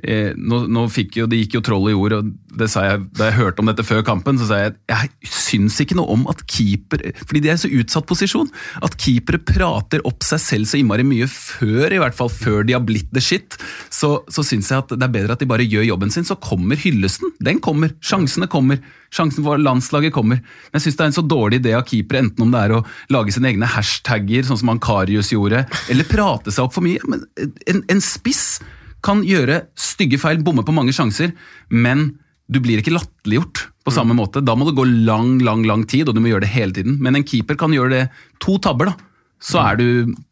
Eh, nå, nå jo, Det gikk jo troll i ord, og det sa jeg, da jeg hørte om dette før kampen, så sa jeg jeg syns ikke noe om at keeper Fordi de er i så utsatt posisjon. At keepere prater opp seg selv så innmari mye før, i hvert fall før de har blitt the shit. Så, så syns jeg at det er bedre at de bare gjør jobben sin. Så kommer hyllesten. Den kommer. Sjansene kommer. Sjansen for landslaget kommer. Men jeg syns det er en så dårlig idé av keepere, enten om det er å lage sine egne hashtagger, sånn som Ankarius gjorde, eller prate seg opp for mye. Men en, en spiss kan gjøre stygge feil, bomme på mange sjanser, men du blir ikke latterliggjort på samme måte. Da må det gå lang, lang lang tid, og du må gjøre det hele tiden. Men en keeper kan gjøre det to tabber, da. Så er du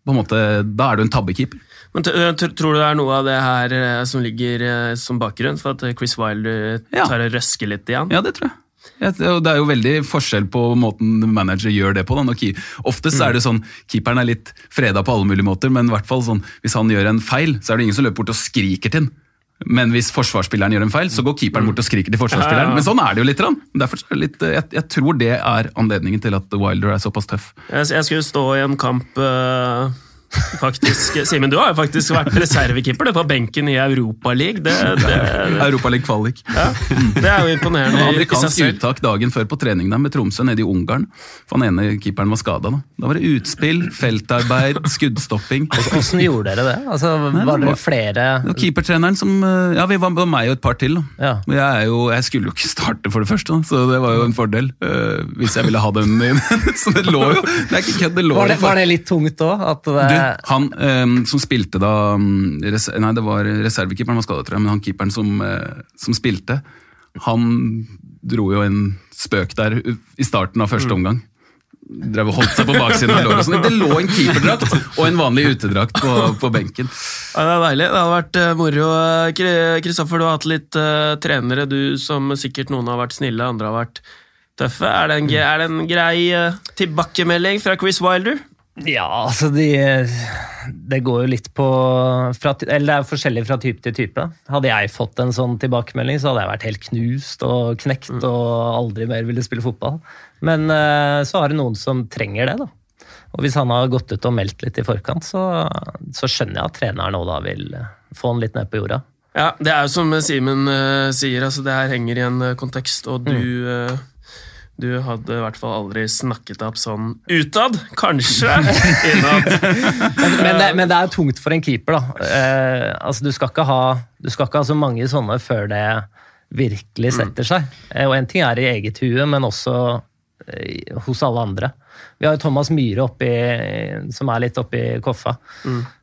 på en måte, da er du en tabbekeeper. Men Tror du det er noe av det her eh, som ligger eh, som bakgrunn for at Chris Wilder tar og røsker litt igjen? Ja, det tror jeg. Ja, det- er jo veldig forskjell på måten manager gjør det på. Oftest er det sånn, keeperen er litt freda på alle mulige måter, men i hvert fall sånn, hvis han gjør en feil, så er det ingen som løper bort og skriker til ham. Men hvis forsvarsspilleren gjør en feil, så går keeperen bort og skriker til forsvarsspilleren. Men sånn er det jo litt. Derfor er det litt, jeg, jeg tror det er anledningen til at Wilder er såpass tøff. Jeg, jeg skulle stå i en kamp eh, faktisk Simen, du har jo faktisk vært reservekeeper på benken i Europaligaen. Det, det, Europaliga kvalik. ja, det er jo imponerende Amerikansk uttak dagen før på trening der med Tromsø nede i Ungarn. For han ene keeperen var skada. Da. da var det utspill, feltarbeid, skuddstopping. Hvordan gjorde dere det? Altså, Nei, var det dere flere Det var keepertreneren som eh, Ja, vi var meg og et par til. da. Ja. Men Jeg, er jo, jeg skulle jo ikke starte, for det første, da, så det var jo en fordel. Uh, hvis jeg ville ha den inn. så det lå jo Det er ikke kødd, det lå Var det, var det litt tungt òg? Han um, som spilte da mm, Nei, det var reservekeeperen var skada, tror jeg, men han keeperen som, eh, som spilte, han dro jo en spøk der i starten av første omgang. Drev og holdt seg på baksiden av låret. sånn. Det lå en keeperdrakt og en vanlig utedrakt på, på benken. Ja, det er deilig. Det hadde vært eh, moro. Kristoffer, du har hatt litt uh, trenere, du som sikkert noen har vært snille, andre har vært tøffe. Er det en, er det en grei uh, tilbakemelding fra Chris Wilder? Ja, altså de Det går jo litt på fra, Eller det er forskjellig fra type til type. Hadde jeg fått en sånn tilbakemelding, så hadde jeg vært helt knust og knekt og aldri mer ville spille fotball. Men eh, så har det noen som trenger det, da. Og hvis han har gått ut og meldt litt i forkant, så, så skjønner jeg at treneren nå da vil eh, få han litt ned på jorda. Ja, det er jo som Simen uh, sier, altså det her henger i en kontekst, og du eh, du hadde i hvert fall aldri snakket opp sånn utad, kanskje innad. Men, men, det, men det er tungt for en keeper, da. Eh, altså, du, skal ikke ha, du skal ikke ha så mange sånne før det virkelig setter seg. Eh, og en ting er i eget hue, men også eh, hos alle andre. Vi har jo Thomas Myhre oppi, som er litt oppi koffa.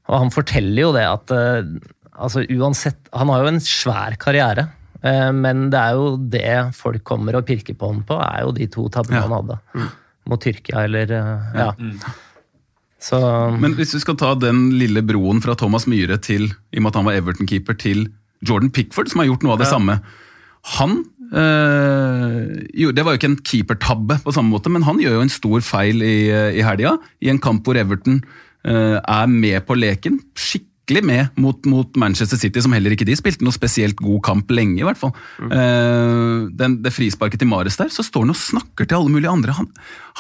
Og han forteller jo det at eh, altså, uansett Han har jo en svær karriere. Eh, Men det er jo det folk kommer og pirker på ham på, er jo de to tabbene Ja. han hadde. Mot Tyrkia eller Ja. Ja. Så Men hvis du skal ta den lille broen fra Thomas Myhre til, i og med at han var Everton-keeper, til Jordan Pickford, som har gjort noe av det samme. Han øh, jo, Det var jo ikke en keepertabbe på samme måte, men han gjør jo en stor feil i, i helga. I en kamp hvor Everton øh, er med på leken. Skikkelig med mot, mot Manchester City, som heller ikke de spilte noe spesielt god kamp lenge, i hvert fall. Eh, den, det frisparket til Mares der, så står han og snakker til alle mulige andre. Han,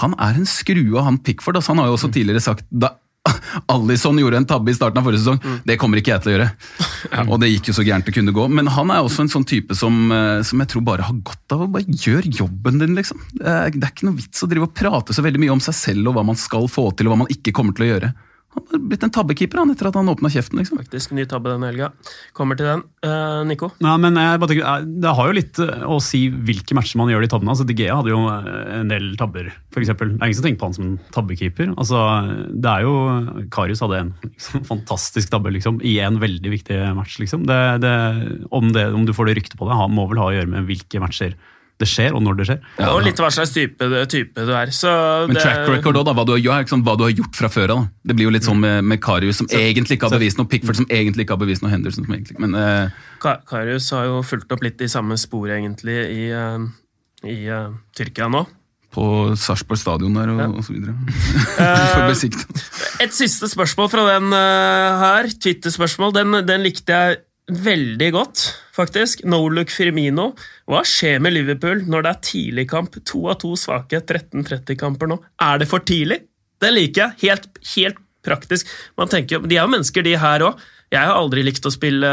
han er en skrue, han Pickford. Altså, han har jo også tidligere sagt da Allison gjorde en tabbe i starten av forrige sesong. Det kommer ikke jeg til å gjøre. Og det gikk jo så gærent det kunne gå. Men han er også en sånn type som, eh, som jeg tror bare har godt av å bare gjøre jobben din, liksom. Det er, det er ikke noe vits å drive og prate så veldig mye om seg selv og hva man skal få til og hva man ikke kommer til å gjøre. Han har blitt en tabbekeeper han, etter at han åpna kjeften, liksom. Faktisk ny tabbe denne helga. Kommer til den. Uh, Nico? Nei, men jeg bare tenker, eh, Det har jo litt eh, å si hvilke matcher man gjør de tabbene. Altså, DG hadde jo en del tabber, f.eks. Det er ingen som tenker på han som en tabbekeeper. Altså, det er jo, Karius hadde en liksom, fantastisk tabbe liksom, i en veldig viktig match. Liksom. Det, det, om, det, om du får det ryktet på det, ha- må vel ha å gjøre med hvilke matcher det skjer, og når det skjer. Og litt hva slags type, type du er. Så Men det- track record òg, da, hva du, har, ja, ikke hva du har gjort fra før av. Det blir jo litt sånn med, med Karius, som egentlig ikke har bevist noe, Pickford som egentlig ikke har bevist noe, Henderson som egentlig Men uh, Kar Karius har jo fulgt opp litt i samme spor, egentlig, i, uh, i uh, Tyrkia nå. på Sarpsborg stadion der og, Ja. og så videre. Et siste spørsmål fra den eh, her. Twitter-spørsmål. Den, den likte jeg veldig godt, faktisk. No look Firmino. Hva skjer med Liverpool når det er tidligkamp? To av to svake 13-30-kamper nå. Er det for tidlig? Det liker jeg. Helt, helt praktisk. Man tenker, De er jo mennesker, de her òg. Jeg har aldri likt å spille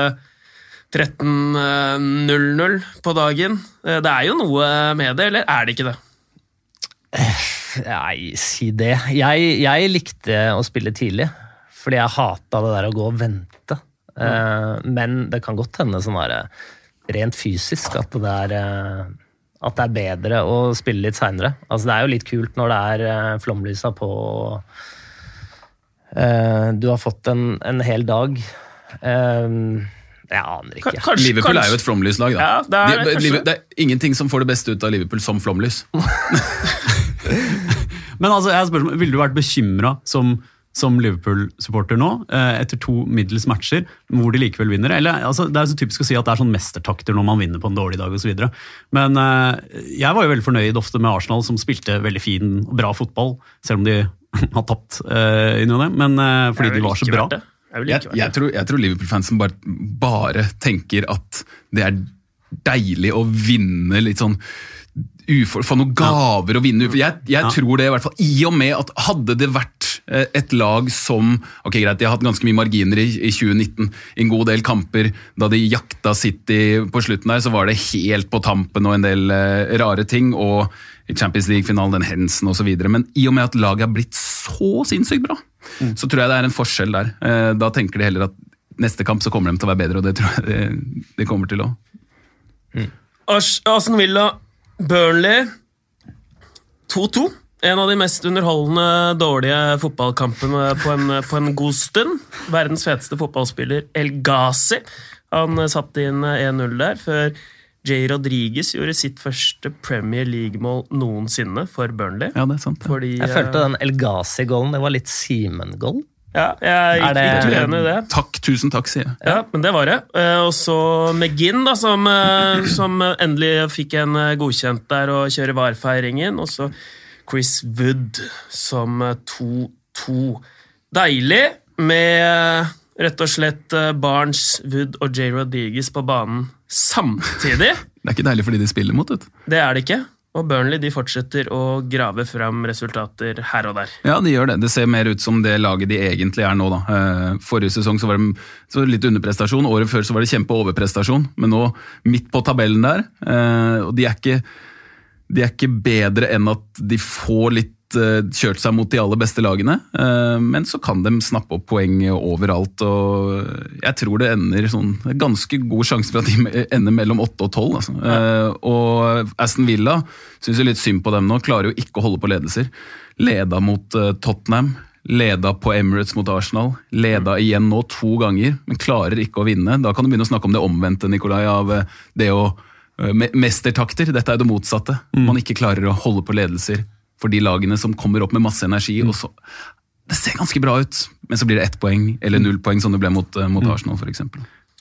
13-0-0 på dagen. Eh, Det er jo noe med det, eller er det ikke det? Nei, si det. Jeg, jeg likte å spille tidlig, fordi jeg hata det der å gå og vente. Eh, men det kan godt hende sånn der, rent fysisk at det er eh, at det er bedre å spille litt seinere. Altså, det er jo litt kult når det er eh, flomlysa på og eh, Du har fått en, en hel dag. Uh, jeg aner ikke. Kanskje, Liverpool er jo et flomlyslag, da. Ja, det er det, De- det er ingenting som får det beste ut av Liverpool som flomlys. Men altså, jeg spør, ville du vært bekymra som, som Liverpool-supporter nå, eh, etter to middels matcher, hvor de likevel vinner? Eller, altså, det er så typisk å si at det er sånn mestertakter når man vinner på en dårlig dag osv. Men eh, jeg var jo veldig fornøyd ofte med Arsenal, som spilte veldig fin og bra fotball, selv om de har tapt uh, inni det, men uh, fordi de var så bra. Jeg Jeg, jeg, tror, jeg tror Liverpool-fansen bare, bare tenker at det er deilig å vinne litt sånn ufor, Få noen gaver å vinne. Jeg, jeg Ja. tror det, i hvert fall. I og med at hadde det vært eh, et lag som Ok, greit, de har hatt ganske mye marginer i, i 2019. I en god del kamper. Da de jakta City på slutten der, så var det helt på tampen og en del eh, rare ting. Og i Champions League-finalen, den hensen osv. Men i og med at laget har blitt så sinnssykt bra, så tror jeg det er en forskjell der. Eh, Da tenker de heller at neste kamp så kommer de til å være bedre, og det tror jeg de, de kommer til å. Ars- Aston Villa, Burnley 2-2. En av de mest underholdende dårlige fotballkampene på en, på en god stund. Verdens feteste fotballspiller El Ghazi. Han eh, satte inn eh, 1-0 der, før Jay Rodriguez gjorde sitt første Premier League-mål noensinne for Burnley. Ja, det er sant. Fordi, Jeg eh, følte den El Ghazi-goalen, det var litt Simen-goal. Ja, jeg er det- ikke uenig i det. Takk, tusen takk, sier jeg. Ja, men det var det. Eh, Og så McGinn, da, som, eh, som endelig fikk en eh, godkjent der og kjører VAR-feiringen. Og så Chris Wood som eh, 2-2. Deilig med eh, rett og slett eh, Barnes, Wood og J. Rodriguez på banen samtidig. Det er ikke deilig fordi de spiller mot. Vet. Det er det ikke. Og Burnley de fortsetter å grave fram resultater her og der. Ja, de gjør det. Det ser mer ut som det laget de egentlig er nå. da. Eh, Forrige sesong så var det så litt underprestasjon, året før så var det kjempeoverprestasjon. Men nå midt på tabellen der. eh, Og de er ikke, de er ikke bedre enn at de får litt eh, kjørt seg mot de aller beste lagene. eh, Men så kan de snappe opp poeng overalt. og Jeg tror det ender sånn Ganske god sjanse for at de ender mellom 8 og 12. Altså. Eh, Og Aston Villa syns litt synd på dem nå. Klarer jo ikke å holde på ledelser. Leda mot Tottenham. Leda på Emirates mot Arsenal. Leda igjen nå to ganger, men klarer ikke å vinne. Da kan du begynne å snakke om det omvendte, Nikolai, av det å Mestertakter. Dette er det motsatte. Man ikke klarer å holde på ledelser for de lagene som kommer opp med masse energi. og så Det ser ganske bra ut, men så blir det ett poeng eller null poeng, som det ble mot, eh, mot Arsenal f.eks.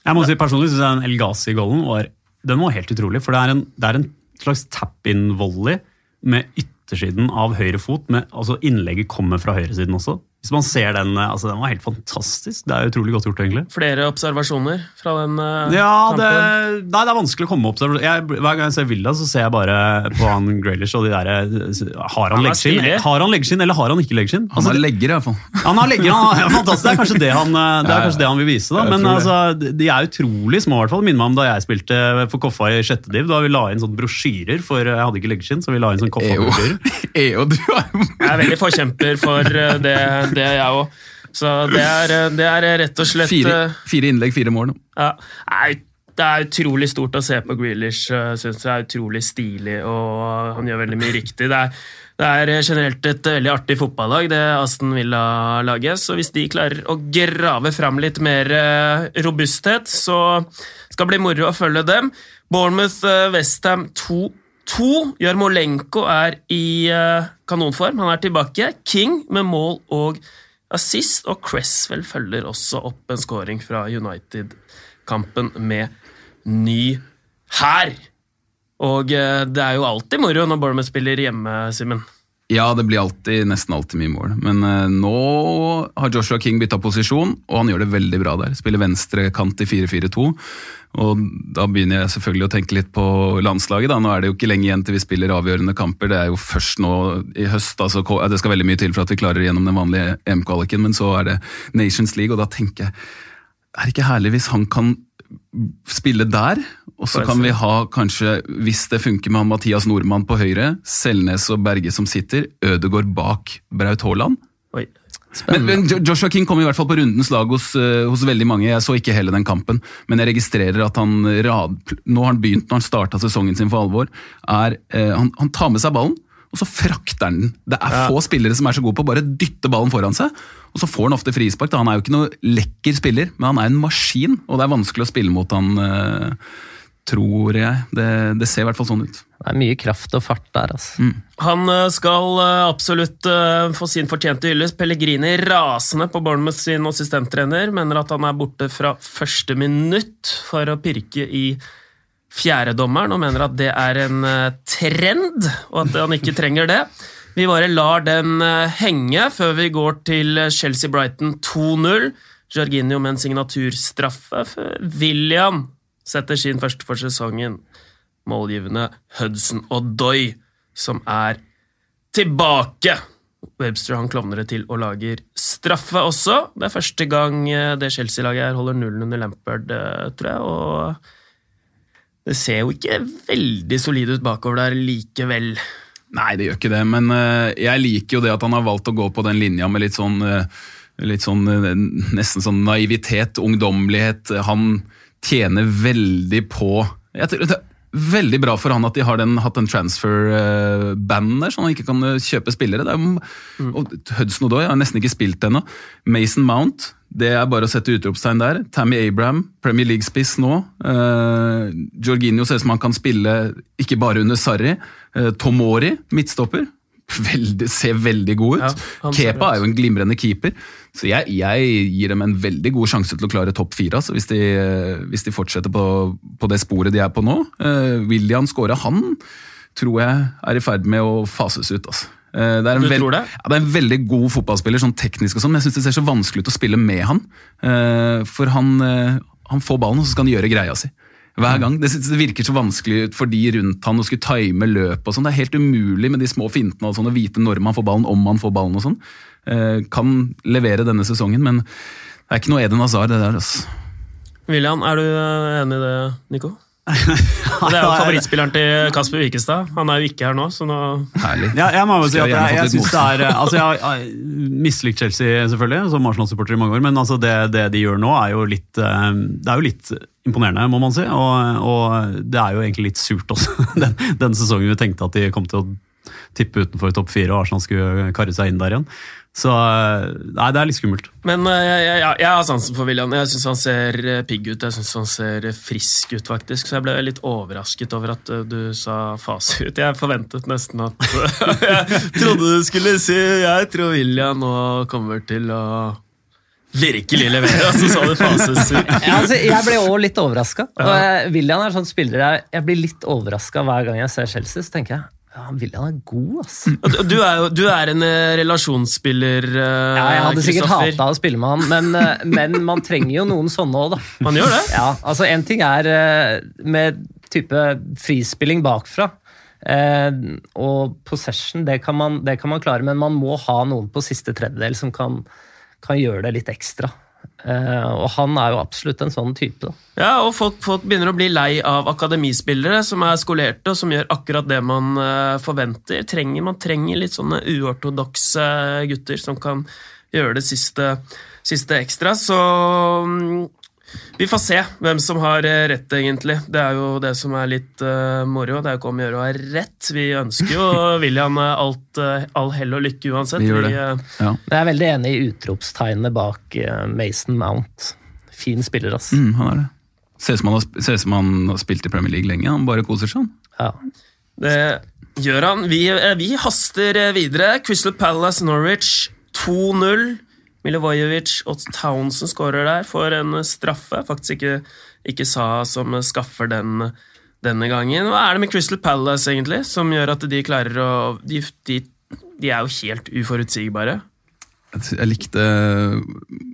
Jeg må si Personlig syns jeg den El Ghazi-goalen var, den var helt utrolig. For det er en, det er en slags tap-in-volley med yttersiden av høyre fot. Med, altså Innlegget kommer fra høyresiden også. Hvis man ser den, eh, altså Den var helt fantastisk. Det er utrolig godt gjort, egentlig. Flere observasjoner fra den eh, Ja, det, nei, det er vanskelig å komme opp observasjoner. Hver gang jeg ser Villa, så ser jeg bare på han Grealish og de der eh, Har han Han leggskinn, har han leggskinn eller har han ikke leggskinn? Han Altså, har legger, iallfall. han har legger, han er fantastisk. Det er kanskje det han, det, er kanskje det han vil vise. da Men altså, de er utrolig små. i hvert fall Minner meg om da jeg spilte for Koffa i sjette div. Da vi la inn sånne brosjyrer, for jeg hadde ikke leggskinn. så vi la inn sånne EO, Koffa-brosjyrer. Du er Jeg er veldig forkjemper for eh, det, er jeg òg. Så det er, eh, det er rett og slett fire, eh, fire innlegg, fire mål. ja, nei, Det er utrolig stort å se på Grealish. eh, Synes det er utrolig stilig, og han gjør veldig mye riktig. Det er, det er generelt et veldig artig fotballag, det Aston Villa-laget. Så hvis de klarer å grave fram litt mer eh, robusthet, så skal det bli moro å følge dem. Bournemouth-Westham 2-2. Jarmolenko er i eh, kanonform. Han er tilbake. King med mål og assist, og Cresswell følger også opp en scoring fra United-kampen med ny hær. Og eh, det er jo alltid moro når Bournemouth spiller hjemme, Simen. Ja, det blir alltid, nesten alltid mye mål. Men eh, nå har Joshua King bytta posisjon, og han gjør det veldig bra der. Spiller venstre kant i 4-4-2. Og da begynner jeg selvfølgelig å tenke litt på landslaget. da. Nå er det jo ikke lenge igjen til vi spiller avgjørende kamper. Det er jo først nå i høst. altså Det skal veldig mye til for at vi klarer gjennom den vanlige EM-kvaliken, men så er det Nations League, og da tenker jeg Er det ikke herlig hvis han kan spille der. Og så kan vi ha kanskje, hvis det funker med Mathias Nordmann på høyre, Selnes og Berge som sitter, Ødegård bak Braut Haaland. Men, men Joshua King kom i hvert fall på rundens lag hos, eh, hos veldig mange. Jeg så ikke hele den kampen, men jeg registrerer at han rad, nå har han begynt, når han starta sesongen sin for alvor, er, eh, han, han tar med seg ballen, og så frakter han den. Det er få spillere som er så gode på å bare dytte ballen foran seg, og så får han ofte frispark. Da. Han er jo ikke noe lekker spiller, men han er en maskin, og det er vanskelig å spille mot han, eh, tror jeg. Det, det ser i hvert fall sånn ut. Det er mye kraft og fart der, altså. Han eh, skal eh, absolutt eh, få sin fortjente hyllest. Pellegrini rasende på Bournemouth sin assistenttrener. Mener at han er borte fra første minutt for å pirke i fjerdedommeren, og mener at det er en trend, og at han ikke trenger det. Vi bare lar den henge før vi går til Chelsea-Brighton 2-0. Jorginho med en signaturstraffe William setter sin første for sesongen. Målgivende Hudson Odoi, som er tilbake. Webster han klovner det til og lager straffe også. Det er første gang eh, det Chelsea-laget her holder nullen under Lampard, eh, tror jeg. Og det ser jo ikke veldig solid ut bakover der likevel. Nei, det gjør ikke det, men eh, jeg liker jo det at han har valgt å gå på den linja med litt sånn, litt sånn nesten sånn naivitet, ungdommelighet. Han tjener veldig på jeg tror det er Veldig bra for han at de har den, hatt den transfer-banden der, så han ikke kan eh, kjøpe spillere. Det er, og Hudson Odoi har nesten ikke spilt ennå. Mason Mount, det er bare å sette utropstegn der. Tammy Abraham, Premier League-spiss nå. Uh, Jorginho ser ut som han kan spille ikke bare under Sarri. Uh, Tomori, midtstopper. Veldig, ser veldig god ut. Ja, Kepa er jo en glimrende keeper. Så jeg, jeg gir dem en veldig god sjanse til å klare topp fire, altså, hvis, de, eh, hvis de fortsetter på, på det sporet de er på nå. Uh, William Skåre, han tror jeg er i ferd med å fases ut. Altså. Eh, det er det? Ja, det er en veldig god fotballspiller, sånn teknisk og sånn, men jeg syns det ser så vanskelig ut å spille med han. Eh, For han, eh, han får ballen, og så skal han gjøre greia si. Hver gang. Det, det virker så vanskelig for de rundt han å skulle time løp og sånn. Det er helt umulig med de små fintene og sånn, å vite når man får ballen, om man får ballen og sånn. Eh, Kan levere denne sesongen, men det er ikke noe Eden Hazard, det der. altså. William, er du eh, enig i det, Nico? Det er jo favorittspilleren til Kasper Wikestad. Han er jo ikke her nå, så nå Ja, jeg må jo si at jeg, jeg synes det er eh, altså Jeg har- jeg mislikt Chelsea selvfølgelig, som Arsenal-supporter i mange år, men altså det, det de gjør nå, er jo litt eh, Det er jo litt imponerende, må man si. Og, og det er jo egentlig litt surt også, den, den sesongen vi tenkte at de kom til å tippe utenfor topp fire, og Arsenal skulle karre seg inn der igjen. Så eh, nei, det er litt skummelt. Men eh, jeg, jeg, har sansen for William. Jeg syns han ser eh, pigg ut. Jeg syns han ser frisk ut, faktisk. Så jeg ble litt overrasket over at du sa fase ut. Jeg forventet nesten at Jeg trodde du skulle si Jeg tror William nå kommer til å virkelig levere, og så sa du fases ut. Ja, altså, jeg ble òg litt overraska. William er sånn spiller jeg, jeg blir litt overraska hver gang jeg ser Chelsea. Så tenker jeg ja, William er god, altså. Du er jo du er en eh, relasjonsspiller, Kristoffer. Ja, jeg hadde sikkert hata å spille med han, men, eh, men man trenger jo noen sånne òg, da. Man gjør det? Ja, altså En ting er eh, med type frispilling bakfra. Eh, og possession, det kan, man, det kan man klare, men man må ha noen på siste tredjedel som kan, kan gjøre det litt ekstra. Eh, og han er jo absolutt en sånn type. Ja, og folk, folk begynner å bli lei av akademispillere som er skolerte og som gjør akkurat det man eh, forventer. Trenger, man trenger litt sånne uortodokse gutter som kan gjøre det siste, siste ekstra. Så mm, vi får se hvem som har eh, rett, egentlig. Det er jo det som er litt uh, moro. Det er jo ikke om å gjøre å ha rett. Vi ønsker jo William eh, alt, uh, all hell og lykke uansett. Vi gjør det. eh, Ja. Jeg er veldig enig i utropstegnene bak Mason Mount. Fin spiller, ass. Mm, han er det. Ser ut som han har, spilt i Premier League lenge. Han bare koser seg. han. Ja. Det gjør han. Vi, vi haster videre. Crystal Palace Norwich 2-0. Milivojevic og Townsend skårer der for en straffe. Faktisk ikke, ikke Sa som skaffer den denne gangen. Hva er det med Crystal Palace egentlig, som gjør at de klarer å De, de, de er jo helt uforutsigbare. Jeg likte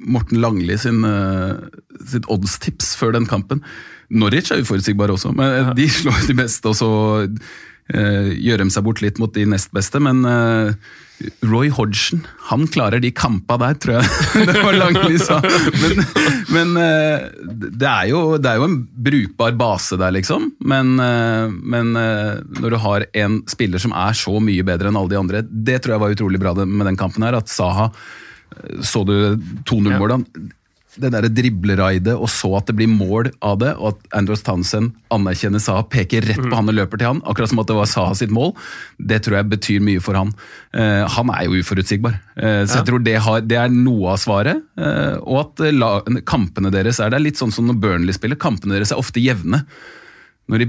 Morten Langli sin, eh, sitt oddstips før den kampen. Norwich er uforutsigbare også, men ja. de slår de beste. Og så gjør de seg bort litt mot de nest beste, men eh, Roy Hodgson, han klarer de kampa der, tror jeg det var Langli sa. Men, men eh, det, er jo, det, er jo, en brukbar base der, liksom. Men, eh, men eh, når du har en spiller som er så mye bedre enn alle de andre, det tror jeg var utrolig bra med den kampen her. At Saha Så du 2-0-målet? Det der dribleraidet og så at det blir mål av det, og at Andros Townsend anerkjenner Saha, peker rett på mm. han og løper til han, akkurat som at det var Saha sitt mål, det tror jeg betyr mye for han. Uh, han er jo uforutsigbar, uh, så ja. jeg tror det, har, det, er noe av svaret. Uh, og at la, kampene deres er det litt sånn som når Burnley spiller, kampene deres er ofte jevne. Når de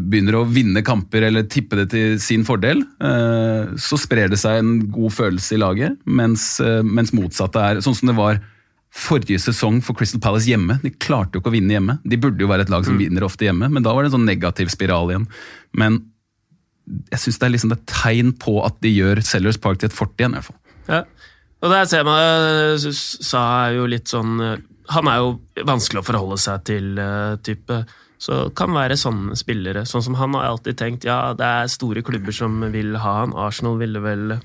begynner å vinne kamper eller tippe det til sin fordel, så sprer det seg en god følelse i laget, mens, mens motsatte er sånn som det var forrige sesong for Crystal Palace hjemme. De klarte jo ikke å vinne hjemme. De burde jo være et lag som mm. vinner ofte hjemme, men da var det en sånn negativ spiral igjen. Men jeg syns det er liksom et tegn på at de gjør Sellers Park til et fort igjen. i hvert fall. Ja. Og der ser man Sa er jo litt sånn Han er jo vanskelig å forholde seg til, uh, type. Så kan være sånne spillere. Sånn som han har alltid tenkt ja, det er store klubber som vil ha han. Arsenal ville vel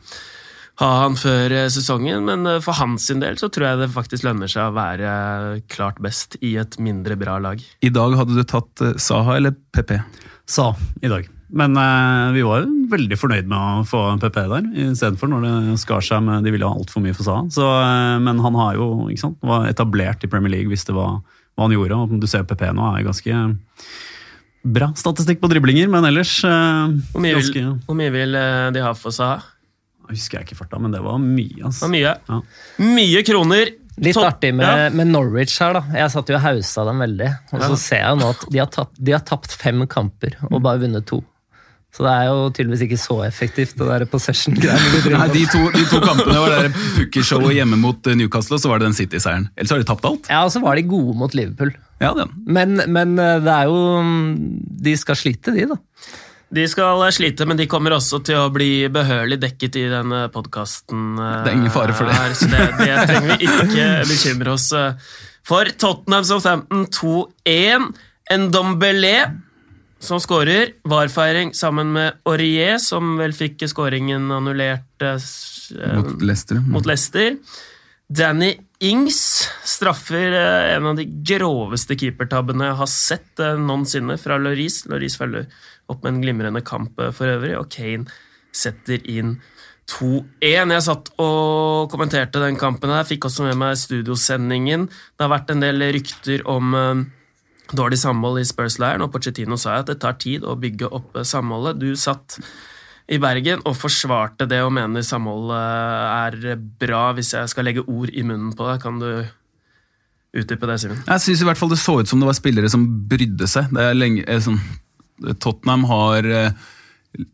ha han før eh, sesongen, men eh, for hans del så tror jeg det faktisk lønner seg å være klart best i et mindre bra lag. I dag hadde du tatt eh, Saha eller PP? Sa i dag. Men eh, vi var veldig fornøyd med å få PP der, istedenfor når det skar seg med De ville ha altfor mye for Saha. Så, eh, men han har jo, ikke sant, var etablert i Premier League, hvis det var hva han gjorde. og Du ser PP nå er ganske bra statistikk på driblinger, men ellers eh, Hvor mye, ganske, vil, hvor mye vil de ha for Saha? Husker jeg ikke farta, men det var mye. Altså. Det var mye. Ja. mye kroner. Litt Top, artig med, ja. med, Norwich her, da. Jeg satt jo og hausa dem veldig. Og så ser jeg nå at de har, tatt, de har, tapt fem kamper og bare vunnet to. Så det er jo tydeligvis ikke så effektivt, det der possession-greiene. Nei, de to, de to, kampene var det pukkershowet hjemme mot eh, Newcastle, og så var det den City-seieren. Ellers har de tapt alt. Ja, og så var de gode mot Liverpool. Ja, det Men, men eh, det er jo De skal slite, de, da. De skal slite, men de kommer også til å bli behørig dekket i denne podkasten. Det er ingen fare for det. Her, så det, det trenger vi ikke bekymre oss eh, for. Tottenham Southampton 2-1. Ndombele som skårer. Varfeiring sammen med Aurier, som vel fikk skåringen annullert eh, mot Leicester. Mot Leicester. Danny Ings straffer eh, en av de groveste keepertabbene jeg har sett noensinne fra Laurice. Laurice følger opp med en glimrende kamp eh, for øvrig, og Kane setter inn 2-1. Jeg satt og kommenterte den kampen her, fikk også med meg studiosendingen. Det har vært en del rykter om uh, dårlig samhold i Spurs-leiren, og Pochettino sa at det tar tid å bygge opp uh, samholdet. Du satt i Bergen og forsvarte det og mener samholdet er bra. Hvis jeg skal legge ord i munnen på det, kan du utdype det, Simen? Jeg syns i hvert fall det så ut som det var spillere som brydde seg. Det er lenge, sånn Tottenham har eh,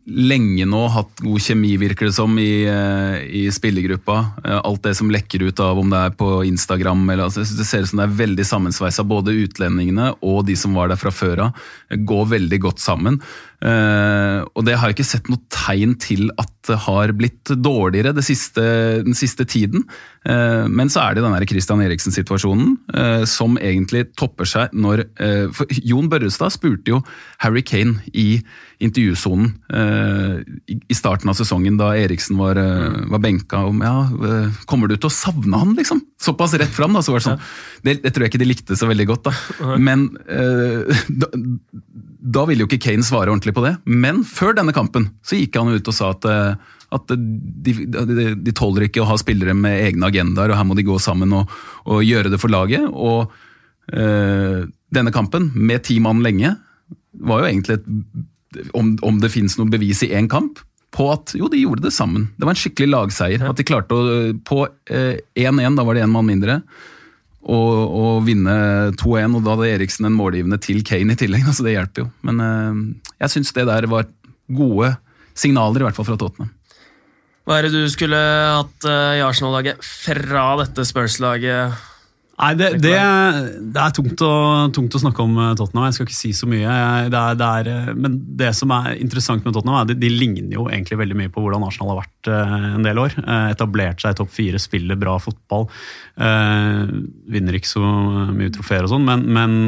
lenge nå hatt god kjemi, virker det som, i, eh, i spillergruppa. Eh, alt det som lekker ut av om det er på Instagram eller altså, Det ser ut som det er veldig sammensveisa. Både utlendingene og de som var der fra før av, går veldig godt sammen. Uh, og det har jeg ikke sett noe tegn til at det har blitt dårligere siste, den siste tiden. Uh, men så er det den Christian Eriksen-situasjonen uh, som egentlig topper seg når For Jon Børrestad spurte jo Harry Kane i intervjusonen i starten av sesongen, da Eriksen var, var benka, om ja, kommer du til å savne han, liksom? Såpass rett fram, da. Så var det sånn. Det, det tror jeg ikke de likte så veldig godt, da. Men da, da ville jo ikke Kane svare ordentlig på det, men før denne kampen så gikk han ut og sa at, eh, at de, de, de, tåler ikke å ha spillere med egne agendaer, og her må de gå sammen og, og gjøre det for laget. Og øh, denne kampen, med ti mann lenge, var jo egentlig et om, om det finnes noe bevis i én kamp, på at jo, de gjorde det sammen. Det var en skikkelig lagseier. At de klarte å På 1-1, eh, da var det én mann mindre og, og vinne 2-1. Og da hadde Eriksen en målgivende til Kane i tillegg, så det hjelper jo. Men eh, jeg syns det der var gode signaler, i hvert fall fra Tottenham. Hva er det du skulle hatt uh, i Arsenal-laget fra dette Spurs-laget? Nei, det, det, det er tungt å, tungt å, snakke om eh, Tottenham. Jeg skal ikke si så mye. Det er, det er, eh, men det som er interessant med Tottenham, er at de, de, ligner jo egentlig veldig mye på hvordan Arsenal har vært uh, en del år. Etablert seg i topp fire, spiller bra fotball. Vinner ikke så mye trofeer og sånn, men, men,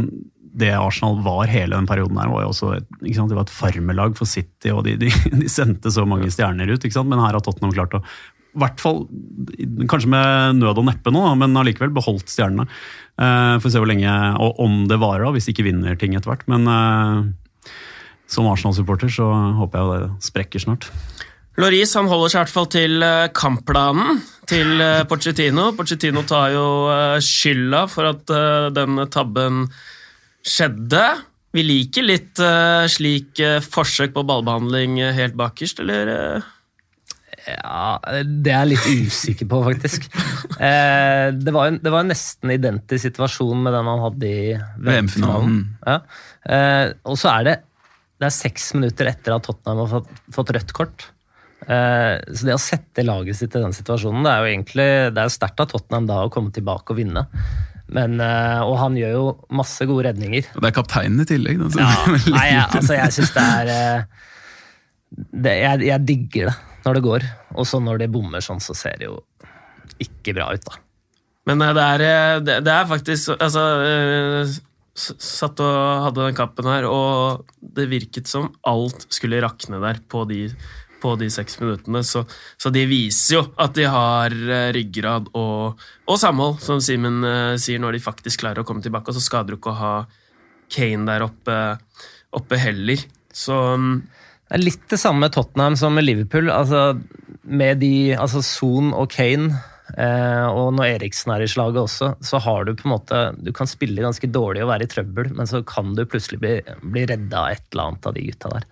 det Arsenal var hele den perioden her, var jo også et, ikke sant, det var et farmelag for City, og de, de, de sendte så mange stjerner ut. ikke sant, Men her har Tottenham klart å hvert fall, Kanskje med nød og neppe nå, men allikevel beholdt stjernene. Uh, får se hvor lenge, og om det varer, da, hvis de ikke vinner ting etter hvert. Men uh, som Arsenal-supporter så håper jeg det sprekker snart. Loris han holder seg i hvert fall til eh, kampplanen til Pochettino. Pochettino tar jo skylda for at denne tabben skjedde. Vi liker litt slik forsøk på ballbehandling helt bakerst, eller? Ja, det er jeg litt usikker på, faktisk. det, var en, det var en nesten identisk situasjon med den han hadde i VM-finalen. Ja. og så er det det er seks minutter etter at Tottenham har fått, fått rødt kort. Eh, så det å sette laget sitt i den situasjonen, det er jo egentlig det er sterkt av Tottenham da å komme tilbake og vinne. Men, eh, og han gjør jo masse gode redninger. Og det er kapteinen i tillegg. Da, ja, nei, jeg, altså jeg syns det er eh, det, jeg, jeg, digger det når det går. Og så når det bommer sånn, så ser det jo ikke bra ut, da. Men det er, det, det er faktisk Altså Satt og hadde den kampen her, og det virket som alt skulle rakne der på de på de seks minuttene. Så, så, de viser jo at de har eh, ryggrad og, og samhold, som Simen sier, når de faktisk klarer å komme tilbake. Og så skader det ikke å ha Kane der oppe, oppe heller. Så um, Det er litt det samme med Tottenham som med Liverpool. altså Med de, altså Son og Kane Eh, og når Eriksen er i slaget også, så har du på en måte Du kan spille ganske dårlig og være i trøbbel, men så kan du plutselig bli, bli redda av et eller annet av de gutta der.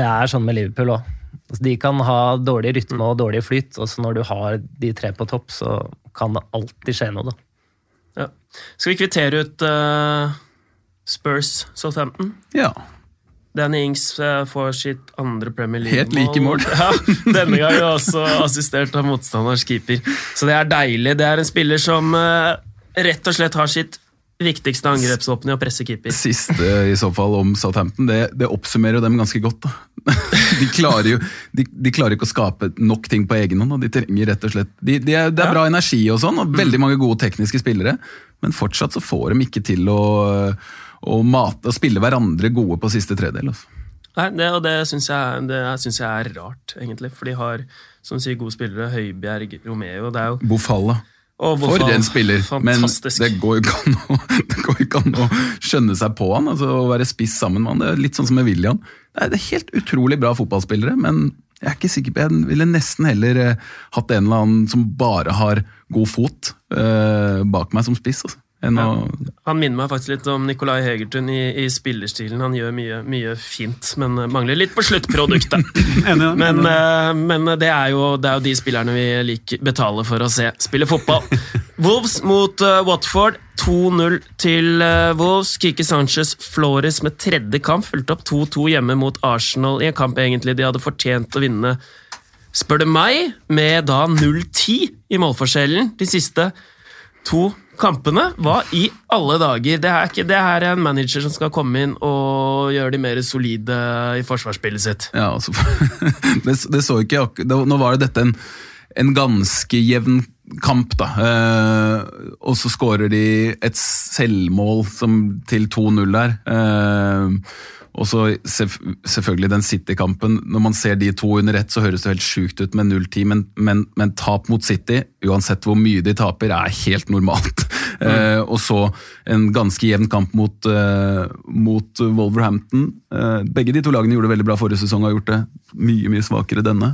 Det er sånn med Liverpool òg. Altså, de kan ha dårlig rytme og dårlig flyt, og så når du har de tre på topp, så kan det alltid skje noe, da. Ja. Skal vi kvittere ut uh, Spurs Southampton? Ja. Danny Ings uh, får sitt andre Premier League-mål. Helt like mål. ja, denne gangen også assistert av motstanders keeper. Så det er deilig. Det er en spiller som uh, rett og slett har sitt viktigste angrepsvåpenet å presse keeper. Siste i så fall om Southampton, det, det oppsummerer dem ganske godt. De klarer jo de, de, klarer ikke å skape nok ting på egen hånd. de trenger rett og slett, de, de er, Det er bra energi og sånn, og veldig mange gode tekniske spillere, men fortsatt så får de ikke til å, å mate og spille hverandre gode på siste tredel. Altså. Nei, det, og det syns jeg, jeg, er rart, egentlig. For de har som sier, gode spillere. Høibjerg, Romeo det er jo... Bofalla. For en spiller! Fantastisk. Men det går, å, det går ikke an å, skjønne seg på han, altså å være spiss sammen med han. Det er litt sånn som med William. Det er helt utrolig bra fotballspillere, men jeg er ikke sikker på, jeg ville nesten heller eh, hatt en eller annen som bare har god fot eh, bak meg som spiss. Altså. Ja. Han minner meg faktisk litt om Nicolai Hegertun i, i spillerstilen. Han gjør mye, mye, fint, men mangler litt på sluttproduktet. men, uh, men det, er jo, det, er jo, de spillerne vi liker, betaler for å se spille fotball. Wolves mot uh, Watford. 2-0 til Wolves. Kiki Sanchez Flores med tredje kamp fulgte opp 2-2 hjemme mot Arsenal i en kamp egentlig de hadde fortjent å vinne, spør du meg, med da 0-10 i målforskjellen de siste to kampene. Hva i alle dager? Det er, ikke, det er en manager som skal komme inn og gjøre de mer solide i forsvarsspillet sitt. Ja, altså, det, det, så ikke Nå var det dette en, en ganske jevn kamp, da. Eh, og så skårer de et selvmål som, til 2-0 der. Eh, og så selvfølgelig den City-kampen. Når man ser de to under ett, så høres det helt sjukt ut med 0-10, men, men, men, tap mot City, uansett hvor mye de taper, er helt normalt. Mm. Eh, og så en ganske jevn kamp mot, eh, mot Wolverhampton. Eh, begge de to lagene gjorde det veldig bra forrige sesong og har gjort det mye mye svakere denne.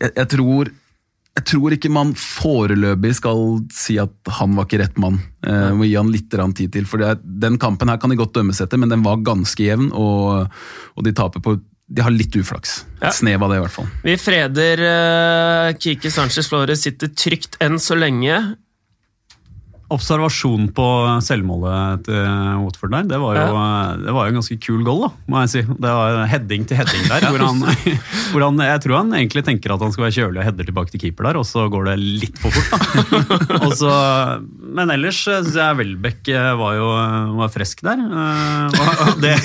Jeg, jeg, tror jeg tror ikke man foreløpig skal si at han var ikke rett mann. Eh, må gi han litt tid til. for er, Den kampen her kan de godt dømmes etter, men den var ganske jevn, og, og de taper på de har litt uflaks. Et ja. snev av det, i hvert fall. Vi freder uh, Kiki Sanchez Flores sitter trygt enn så lenge observasjon på selvmålet til Watford der, det var jo, ja. det var jo en ganske kul goal, da, må jeg si. Det var heading til heading der. hvor, han, hvor han, Jeg tror han egentlig tenker at han skal være kjølig og header tilbake til keeper der, og så går det litt for fort. da. og så, men ellers syns jeg Welbeck eh, var jo var frisk der. Eh, det,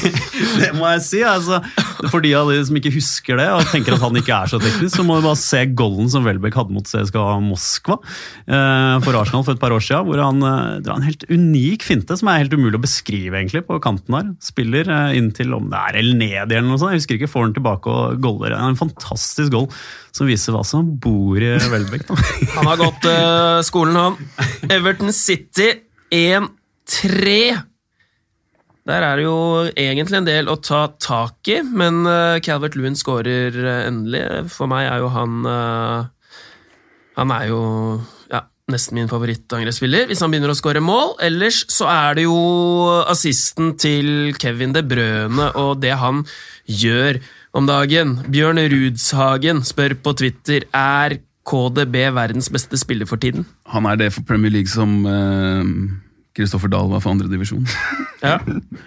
det må jeg si. Altså, for de av de som ikke husker det og tenker at han ikke er så teknisk, så må du bare se golden som Welbeck hadde mot CSKA Moskva eh, for Arsenal for et par år siden. Hvor han drar en helt unik finte som er helt umulig å beskrive egentlig på kanten der. Spiller inntil om det er eller ned eller noe sånt. Jeg husker ikke, får den tilbake og goller. En fantastisk goal som viser hva som bor i Welbeck. han har gått uh, skolen, han. Everton City 1-3. Der er det jo egentlig en del å ta tak i, men Calvert Lewin skårer endelig. For meg er jo han Han er jo nesten min favorittangrepsspiller hvis han begynner å skåre mål. Ellers så er det jo assisten til Kevin De Brøne og det han gjør om dagen. Bjørn Rudshagen spør på Twitter er KDB verdens beste spiller for tiden. Han er det for Premier League som Kristoffer uh, Dahl var for andredivisjon. Ja.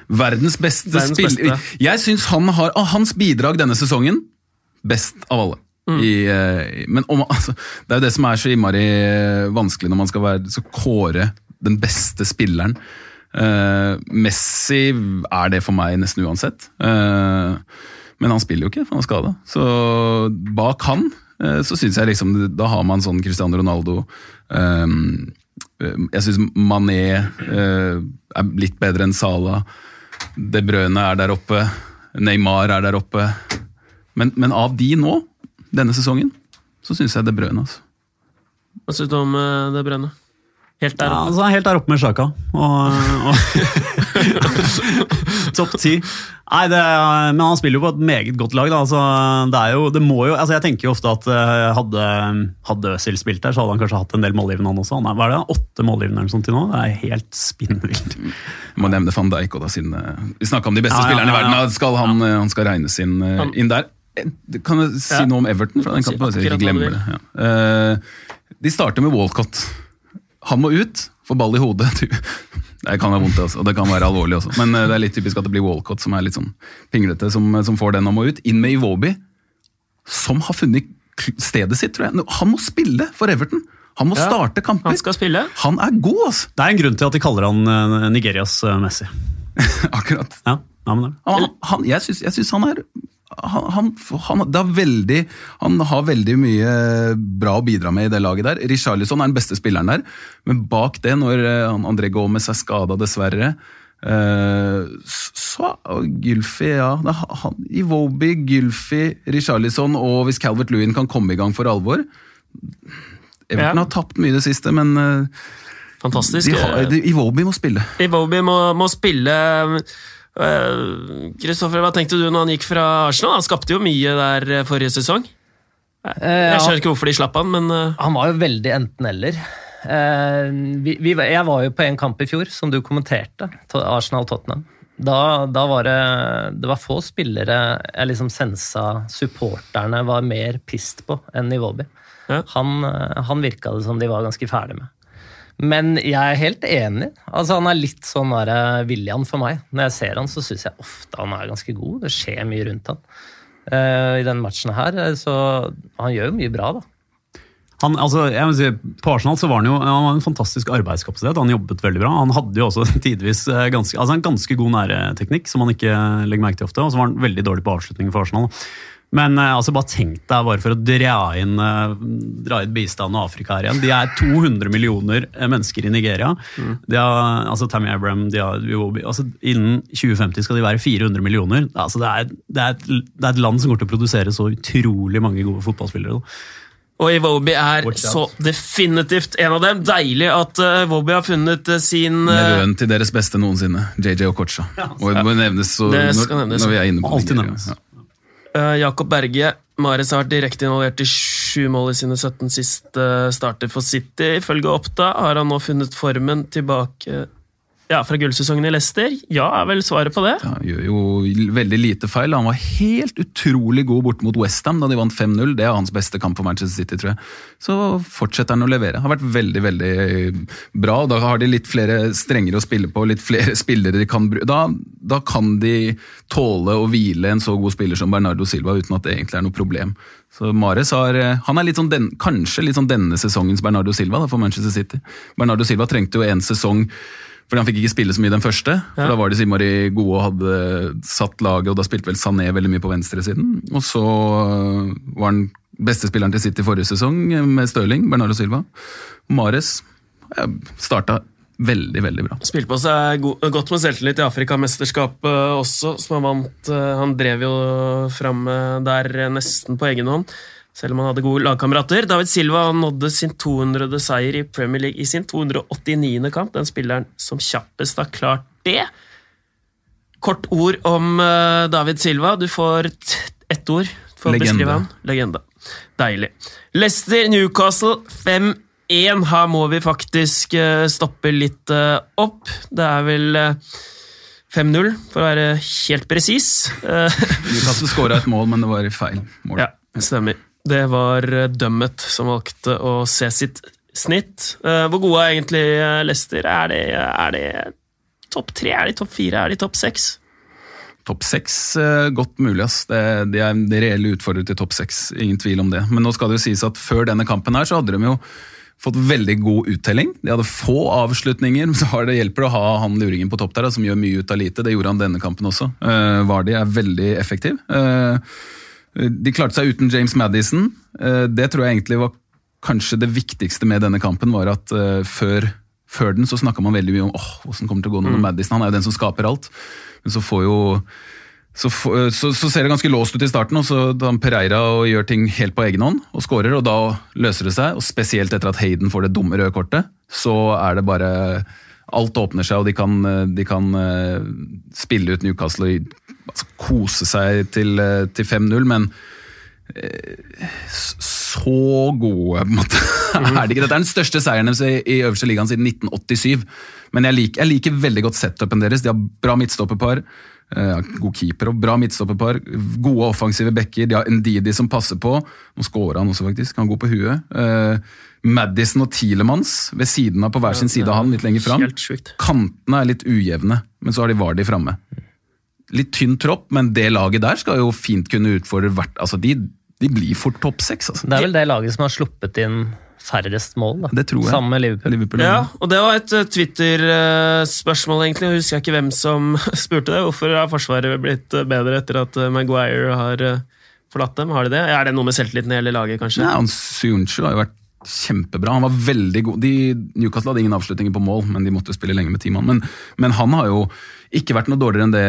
verdens beste verdens spiller. Jeg syns han har ah, hans bidrag denne sesongen best av alle. Mm. I, uh, men om, altså, det er jo det som er så innmari eh, vanskelig når man skal være, kåre den beste spilleren. Uh, Messi er det for meg nesten uansett. Uh, men han spiller jo ikke, for han er skada. Så bak han uh, så syns jeg liksom Da har man sånn Cristiano Ronaldo Jeg syns Mané er litt bedre enn Sala. De Brøne er der oppe. Neymar er der oppe. Men, men av de nå, denne sesongen, så syns jeg det Brøne. Altså. Hva syns du om det De Brøne? Helt der oppe? Ja, altså, helt der oppe med Sjaka. Og, og Topp ti. Nei, det, men han spiller jo på et meget godt lag. Da. Altså, det er jo, det må jo, altså jeg tenker jo ofte at eh, hadde, hadde Øzil spilt der, så hadde han kanskje hatt en del målgivende, han også. Han er, hva er det, åtte målgivende eller sånt til nå? Det er helt spinnvilt. Må nevne van Dijk da, siden eh, vi snakka om de beste ja, spillerne ja, ja, i verden. Skal han, han, skal regnes inn, inn der. Kan jeg si noe om Everton? For den kampen, jeg ikke glemmer det. De starter med Walcott. Han må ut, får ball i hodet. Det kan være vondt, altså. og det kan være alvorlig også. Men eh, det er litt typisk at det blir Walcott som er litt sånn pinglete, som, som får den han må ut. Inn med Iwobi, som har funnet stedet sitt, tror jeg. Han må spille for Everton! Han må ja, starte kamper. Han skal spille. Han er god, altså! Det er en grunn til at de kaller han eh, Nigerias eh, Messi. Akkurat. Ja, ja, han, han, jeg syns han er han, han, han, veldig, han, har veldig mye bra å bidra med i det laget der. Richarlison er den beste spilleren der, men bak det, når eh, André Gomez er skada, dessverre eh, så Gylfi, ja. Iwobi, Gylfi, Richarlison og hvis Calvert Lewin kan komme i gang for alvor Everton ja. har tapt mye i det siste, men eh, Fantastisk. Iwobi må spille. Iwobi må, må spille Kristoffer, hva tenkte du når han gikk fra Arsenal? Han skapte jo mye der eh, forrige sesong. Jeg eh, skjønner ikke hvorfor de slapp han, men eh, Han var jo veldig enten-eller. jeg var jo på en kamp i fjor som du kommenterte, Arsenal-Tottenham. Da, da, var det, det var få spillere jeg liksom sensa supporterne var mer pissed på enn Iwobi. Ja. Han, han virka det som de var ganske ferdig med. Men jeg er helt enig. Altså, han er litt sånn der, William for meg. Når jeg ser han, så syns jeg ofte han er ganske god. Det skjer mye rundt han. Uh, I den matchen her, så han gjør jo mye bra, da. Han, altså, jeg vil si, På Arsenal så var han jo han var en fantastisk arbeidskapasitet. Han jobbet veldig bra. Han hadde jo også tidvis eh, ganske, altså en ganske god næreteknikk, som man ikke legger merke til ofte. Og så var han veldig dårlig på avslutninger for Arsenal. Men uh, altså, bare tenk deg, bare for å dra inn, uh, dra inn bistand og Afrika her igjen. De er 200 millioner eh, mennesker i Nigeria. Mm. De har, altså Tammy Abraham, de har, altså, Innen 2050 skal de være 400 millioner. Altså, det, er, det, er et, det, er, et, land som går til å produsere så utrolig mange gode fotballspillere. Og Iwobi er så definitivt en av dem. Deilig at Iwobi har funnet sin Nevøen til deres beste noensinne, JJ Okocha. Ja, og det må nevnes, så, når, nevnes. når vi er inne på Alltid nevnes. Ja. Uh, Jakob Berge. Mares har vært direkte involvert i sju mål i sine 17 siste starter for City. Ifølge Oppda har han nå funnet formen tilbake ja, fra gullsesongen i Leicester? Ja, er vel svaret på det. Ja, han gjør jo veldig lite feil. Han var helt utrolig god bort mot Westham da de vant 5-0. Det er hans beste kamp for Manchester City, tror jeg. Så fortsetter han å levere. Har vært veldig, veldig bra. Da har de litt flere strenger å spille på, litt flere spillere de kan bruke. Da, da kan de tåle å hvile en så god spiller som Bernardo Silva uten at det egentlig er noe problem. Så Mares har, han er litt sånn den, kanskje litt sånn denne sesongens Bernardo Silva da, for Manchester City. Bernardo Silva trengte jo en sesong fordi han fikk ikke spille så mye den første. for Ja. Da var de Simari gode og hadde satt laget, og da spilte vel Sané veldig mye på venstresiden. Og så øh, var han beste spilleren til City forrige sesong øh, med Stirling, Bernardo Silva. Mares starta veldig, veldig bra. Spilte på seg go godt med selvtillit i Afrikamesterskapet også, som han vant. Han drev jo fram der nesten på egen hånd, selv om han hadde gode lagkamerater. David Silva nådde sin 200. seier i Premier League i sin 289. kamp. Den spilleren som kjappest har klart det. Kort ord om eh, David Silva. Du får ett ord for å beskrive han. Legende. Deilig. Leicester Newcastle 5-1. Her må vi faktisk eh, stoppe litt eh, opp. Det er vel eh, 5-0, for å være helt presis. Newcastle skåra et mål, men det var feil mål. ja, stemmer. Det var eh, Dummet som valgte å se sitt snitt. Eh, Hvor gode er egentlig Lester Leicester? Er det, er de topp tre? Er de topp fire? Er de topp seks? Topp seks, eh, godt mulig. ass. Det, de er de reelle utfordrere til topp seks, ingen tvil om det. Men nå skal det jo sies at før denne kampen her, så hadde de jo fått veldig god uttelling. De hadde få avslutninger, men så har det hjelper å ha han luringen på topp der, som gjør mye ut av lite. Det gjorde han denne kampen også. Uh, Vardi er veldig effektiv. Eh, de klarte seg uten James Madison. Eh, det tror jeg egentlig var kanskje det viktigste med denne kampen, var at eh, før, før den så snakka man veldig mye om åh, hvordan kommer det til å gå nå med Madison. Han er jo den som skaper alt. Men så får jo så, så, så ser det ganske låst ut i starten, og så da Pereira og gjør ting helt på egen hånd og skårer, og da løser det seg. Og spesielt etter at Hayden får det dumme røde kortet, så er det bare Alt åpner seg, og de kan, de kan eh, spille ut Newcastle og altså, kose seg til, eh, til 5-0, men eh, så gode på en måte er det ikke. Dette er den største seieren deres i, øverste ligaen siden 1987. Men jeg liker, jeg liker veldig godt setupen deres. De har bra midtstopperpar. eh, god keeper og bra midtstopperpar. Gode offensive backer. De har Ndidi som passer på. Nå scorer han også, faktisk. Han er god på huet. Madison og Tielemanns ved siden av på hver sin side av han, litt lenger fram. Kantene er litt ujevne, men så har de Vardi framme. Litt tynn tropp, men det laget der skal jo fint kunne utfordre hvert altså de, de blir fort topp seks. Altså. Det er vel det laget som har sluppet inn færrest mål, da. Det tror jeg. Sammen med Liverpool. Liverpool, Ja, og det var et eh, Twitter-spørsmål, egentlig. Jeg husker ikke hvem som spurte det. Hvorfor har Forsvaret blitt eh, bedre etter at eh, Maguire har forlatt dem? Har de det? Er det noe med selvtilliten i hele laget, kanskje? Nei, han Suyuncu har jo vært kjempebra. Han var veldig god. De, Newcastle hadde ingen avslutninger på mål, men de måtte spille lenge med ti mann. Men, men han har jo ikke vært noe dårligere enn det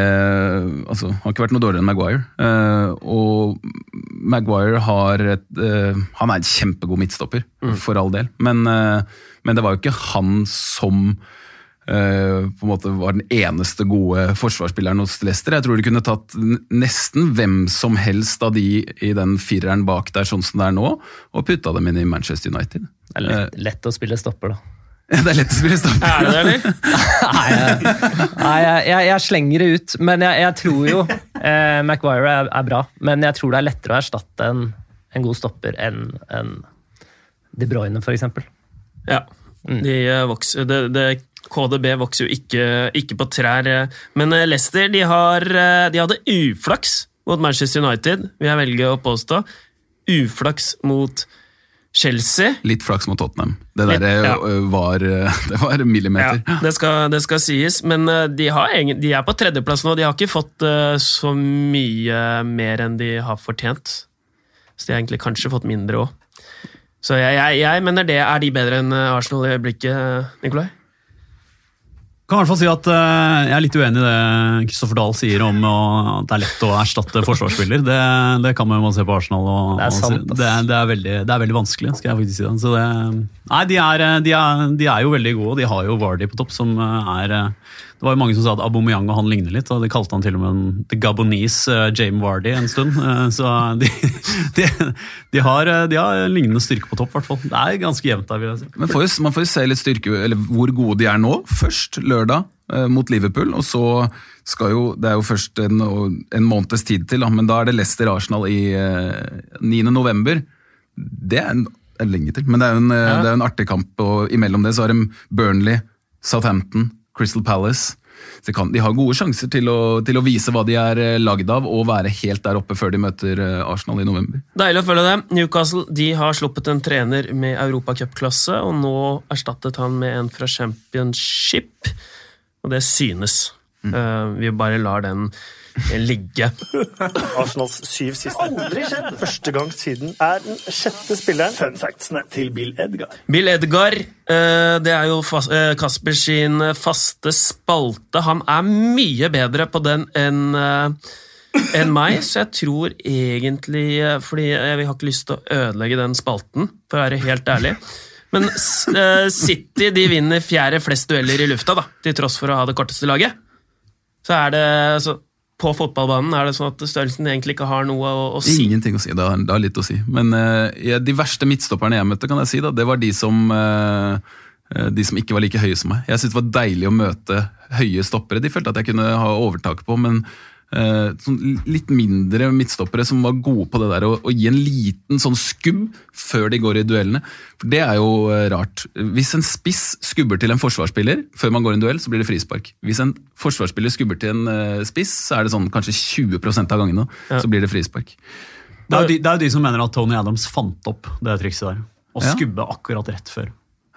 altså, har ikke vært noe dårligere enn Maguire. Uh, og Maguire har et uh, Han er en kjempegod midtstopper, for all del. Men, uh, men det var jo ikke han som på en måte var den eneste gode forsvarsspilleren hos Leicester. Jeg tror de kunne tatt nesten hvem som helst av de i den fireren bak der, sånn som det er nå, og putta dem inn i Manchester United. Det er lett, lett å spille stopper, da. det er lett å spille stopper. Er det det, eller? Nei, jeg, nei, jeg, jeg, jeg slenger det ut. Men jeg, jeg tror jo eh, Maguire er, er bra. Men jeg tror det er lettere å erstatte en, en god stopper enn en De Bruyne, f.eks. Ja. De eh, vokser, det, det, KDB vokser jo ikke, ikke på trær. eh. Men eh, Leicester de, har, eh, de hadde uflaks mot Manchester United, vil jeg velge å påstå. Uflaks mot Chelsea. Litt flaks mot Tottenham. Det Litt, ja. var, det var millimeter. Ja, det skal, det skal sies, men de, har egen, de er på tredjeplass nå. De har ikke fått så mye mer enn de har fortjent. Så de har egentlig kanskje fått mindre òg. Så jeg, jeg, jeg mener det er de bedre enn Arsenal i øyeblikket, Nikolai. Kan i hvert fall si at eh, Jeg er litt uenig i det Kristoffer Dahl sier om at det er lett å erstatte forsvarsspiller. Det, det kan man jo se på Arsenal. Og, Det er sant, det, det, er veldig, det er veldig vanskelig, skal jeg faktisk si. det. Så det nei, de er, de, er, de er jo veldig gode, og de har jo Vardy på topp, som eh, er eh, Det var jo mange som sa at Aubameyang og han ligner litt, og de kalte han til og med en, The Gabonese uh, Jame Vardy en stund. Uh, så de, de, de, har, eh, de har lignende styrke på topp, i hvert fall. Det er ganske jevnt der, vil jeg si. Men får jo, man får jo se litt styrke, eller hvor gode de er nå. Først lørdag mot Liverpool. Og så skal jo Det er jo først en, en måneds tid til, da, men da er det Leicester-Arsenal i eh, 9. november. Det er en lenge til, men det er jo en, ja. en artig kamp. Og imellom det så har de Burnley, Southampton, Crystal Palace. Kan, de har gode sjanser til å, til å vise hva de er eh, lagd av, og være helt der oppe før de møter eh, Arsenal i november. Deilig å følge det. Newcastle de har sluppet en trener med europacupklasse, og nå erstattet han med en fra championship, og det synes. Eh, vi bare lar den ligge. Arsenals syv siste. Aldri skjedd! Første gang siden er den sjette spilleren. Fun factsene til Bill Edgar. Bill Edgar, eh, det er jo eh, Kasper sin faste spalte. Han er mye bedre på den enn eh, enn meg, så jeg tror egentlig Fordi jeg har ikke lyst til å ødelegge den spalten, for å være helt ærlig. Men City de vinner fjerde flest dueller i lufta, da, til tross for å ha det korteste laget. Så er det så På fotballbanen er det sånn at størrelsen egentlig ikke har noe å, å si. Ingenting å si, det har, det har litt å si. Men uh, de verste midtstopperne jeg møtte, kan jeg si, da, det var de som, eh, de som ikke var like høye som meg. Jeg syntes det var deilig å møte høye stoppere. De følte at jeg kunne ha overtak på, men sånn litt mindre midtstoppere som var gode på det der å, gi en liten sånn skubb før de går i duellene. For det er jo eh, rart. Hvis en spiss skubber til en forsvarsspiller før man går i en duell, så blir det frispark. Hvis en forsvarsspiller skubber til en eh, spiss, så er det sånn kanskje 20% av gangene, så blir det frispark. Det er, jo de, er de som mener at Tony Adams fant opp det trikset der. Å Ja. skubbe akkurat rett før.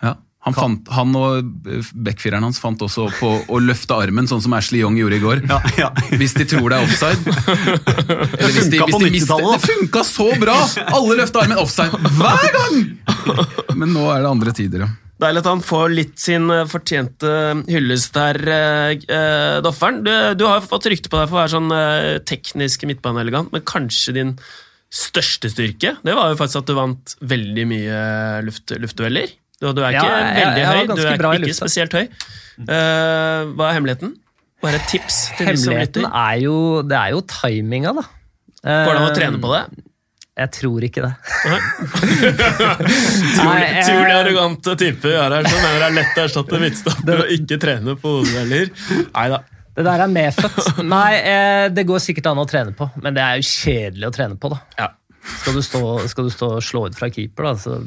Ja. Han, fant, han og eh, backfireren hans fant også på å løfte armen, sånn som Ashley Young gjorde i går. Ja, ja. Hvis de tror det er offside. Eller hvis de, hvis de mister, 90-tallet, det funka så bra! Alle løfta armen offside hver gang! Men nå er det andre tider, ja. Deilig at han får litt sin eh, fortjente hyllest der, eh, eh, Dofferen. Du, du har fått rykte på deg for å være sånn eh, teknisk midtbaneelegant, men kanskje din største styrke det var jo faktisk at du vant veldig mye luft, luftdueller. Du, du er Ja, ikke jeg- veldig jeg høy, du er ikke lufta. spesielt høy. Uh, hva er hemmeligheten? Bare et tips til de som Hemmeligheten lytter. er jo, det er jo timinga, da. Går det an å Eh, trene på det? Jeg tror ikke det. Utrolig, eh, arrogante typer vi her som mener det er lett å erstatte midtstopper og ikke trene på hodedueller. Nei da. Det der er medfødt. Nei, eh, det går sikkert an å trene på, men det er jo kjedelig å trene på, da. Ja. Skal du stå, skal du stå og slå ut fra keeper, da, så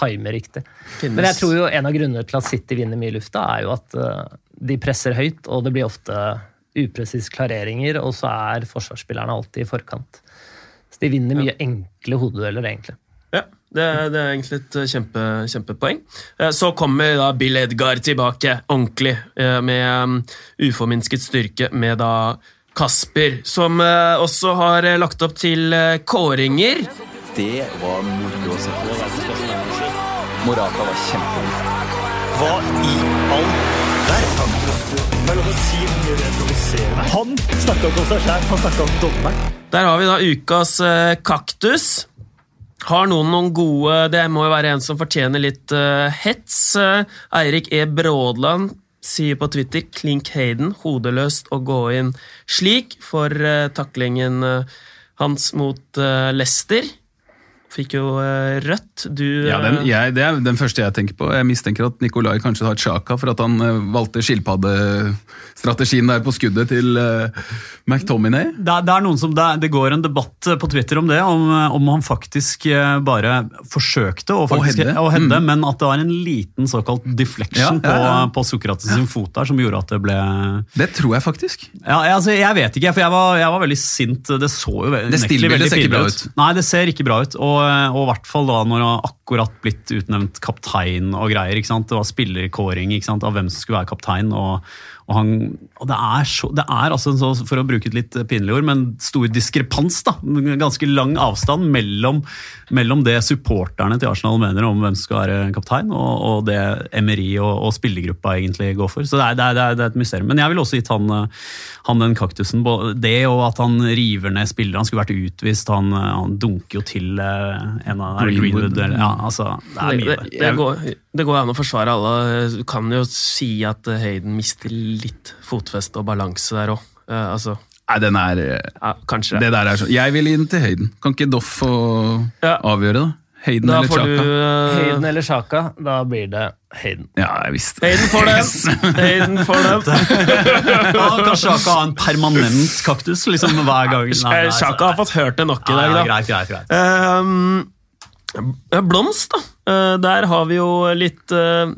time riktig. Finnes- Men jeg tror jo en av grunnene til at City vinner mye i lufta, er jo at eh, de presser høyt, og det blir ofte upresise klareringer, og så er forsvarsspillerne alltid i forkant. Så de vinner mye enkle hodedueller, egentlig. Ja, det, det er egentlig et eh, kjempe, kjempepoeng. Eh, Så kommer da Bill Edgar tilbake ordentlig, med uforminsket styrke, med da Kasper, som også har lagt opp til kåringer. Det var moro å se på. Morata var kjempegod. Hva i all verden? Er. Han snakka ikke om seg sjæl, han snakka om dommeren. Der har vi da ukas eh, kaktus. Har noen noen gode Det må jo være en som fortjener litt eh, hets. Eh, Eirik E. Brådland sier på Twitter 'klink Hayden', hodeløst å gå inn slik for eh, taklingen eh, hans mot Lester. Leicester. Fikk jo eh, rødt. Du Ja, den, eh, jeg, Det er den første jeg tenker på. Jeg mistenker at Nikolai kanskje har Chaka for at han eh, valgte skilpaddestrategien der på skuddet til uh, McTominay. Det det er noen som, det, det går en debatt på Twitter om det, om, om han faktisk bare forsøkte å, faktisk, Å heade, Mm. men at det var en liten såkalt deflection Ja, ja, ja. på, på Sokrates sin fot der som gjorde at det ble Det tror jeg faktisk. ja, jeg, altså, jeg vet ikke, for jeg var, jeg var veldig sint. Det så jo Det stillbildet veldig ser ikke bra ut. Nei, det ser ikke bra ut. Og og i hvert fall da når han akkurat blitt utnevnt kaptein og greier. ikke sant? Det var spillerkåring ikke sant? av hvem som skulle være kaptein. og, og, han, og det er, så, det er altså, så, for å bruke et litt pinlig ord, men stor diskrepans. da, Ganske lang avstand mellom, mellom det supporterne til Arsenal mener om hvem som skal være kaptein, og, og det Emery og, og spillergruppa egentlig går for. Så det er, det, er, det, er, et mysterium. Men jeg ville også gitt han, eh, han den kaktusen. Det og at han river ned spillere. Han skulle vært utvist. Han, eh, han dunker jo til eh, en av Greenwood. Ja, altså, det er mye det, der. det, går, an å forsvare alle. Du kan jo si at Hayden mister litt fotfeste og balanse der òg. altså, Nei, den er eh, ja, kanskje Det der er sånn. Jeg vil inn til høyden. Kan ikke Doff få Ja. avgjøre det? Hayden Da eller Chaka? du uh... eh, Hayden eller Sjaka, da blir det Hayden. Ja, jeg visste det. Hayden får den. Hayden får den. Ja, kan Sjaka ha en permanent kaktus liksom hver gang? Nei, Sjaka har fått hørt det nok i dag, ja, da. greit, greit, greit. Ehm, blomst, da. Eh, der har vi jo litt eh,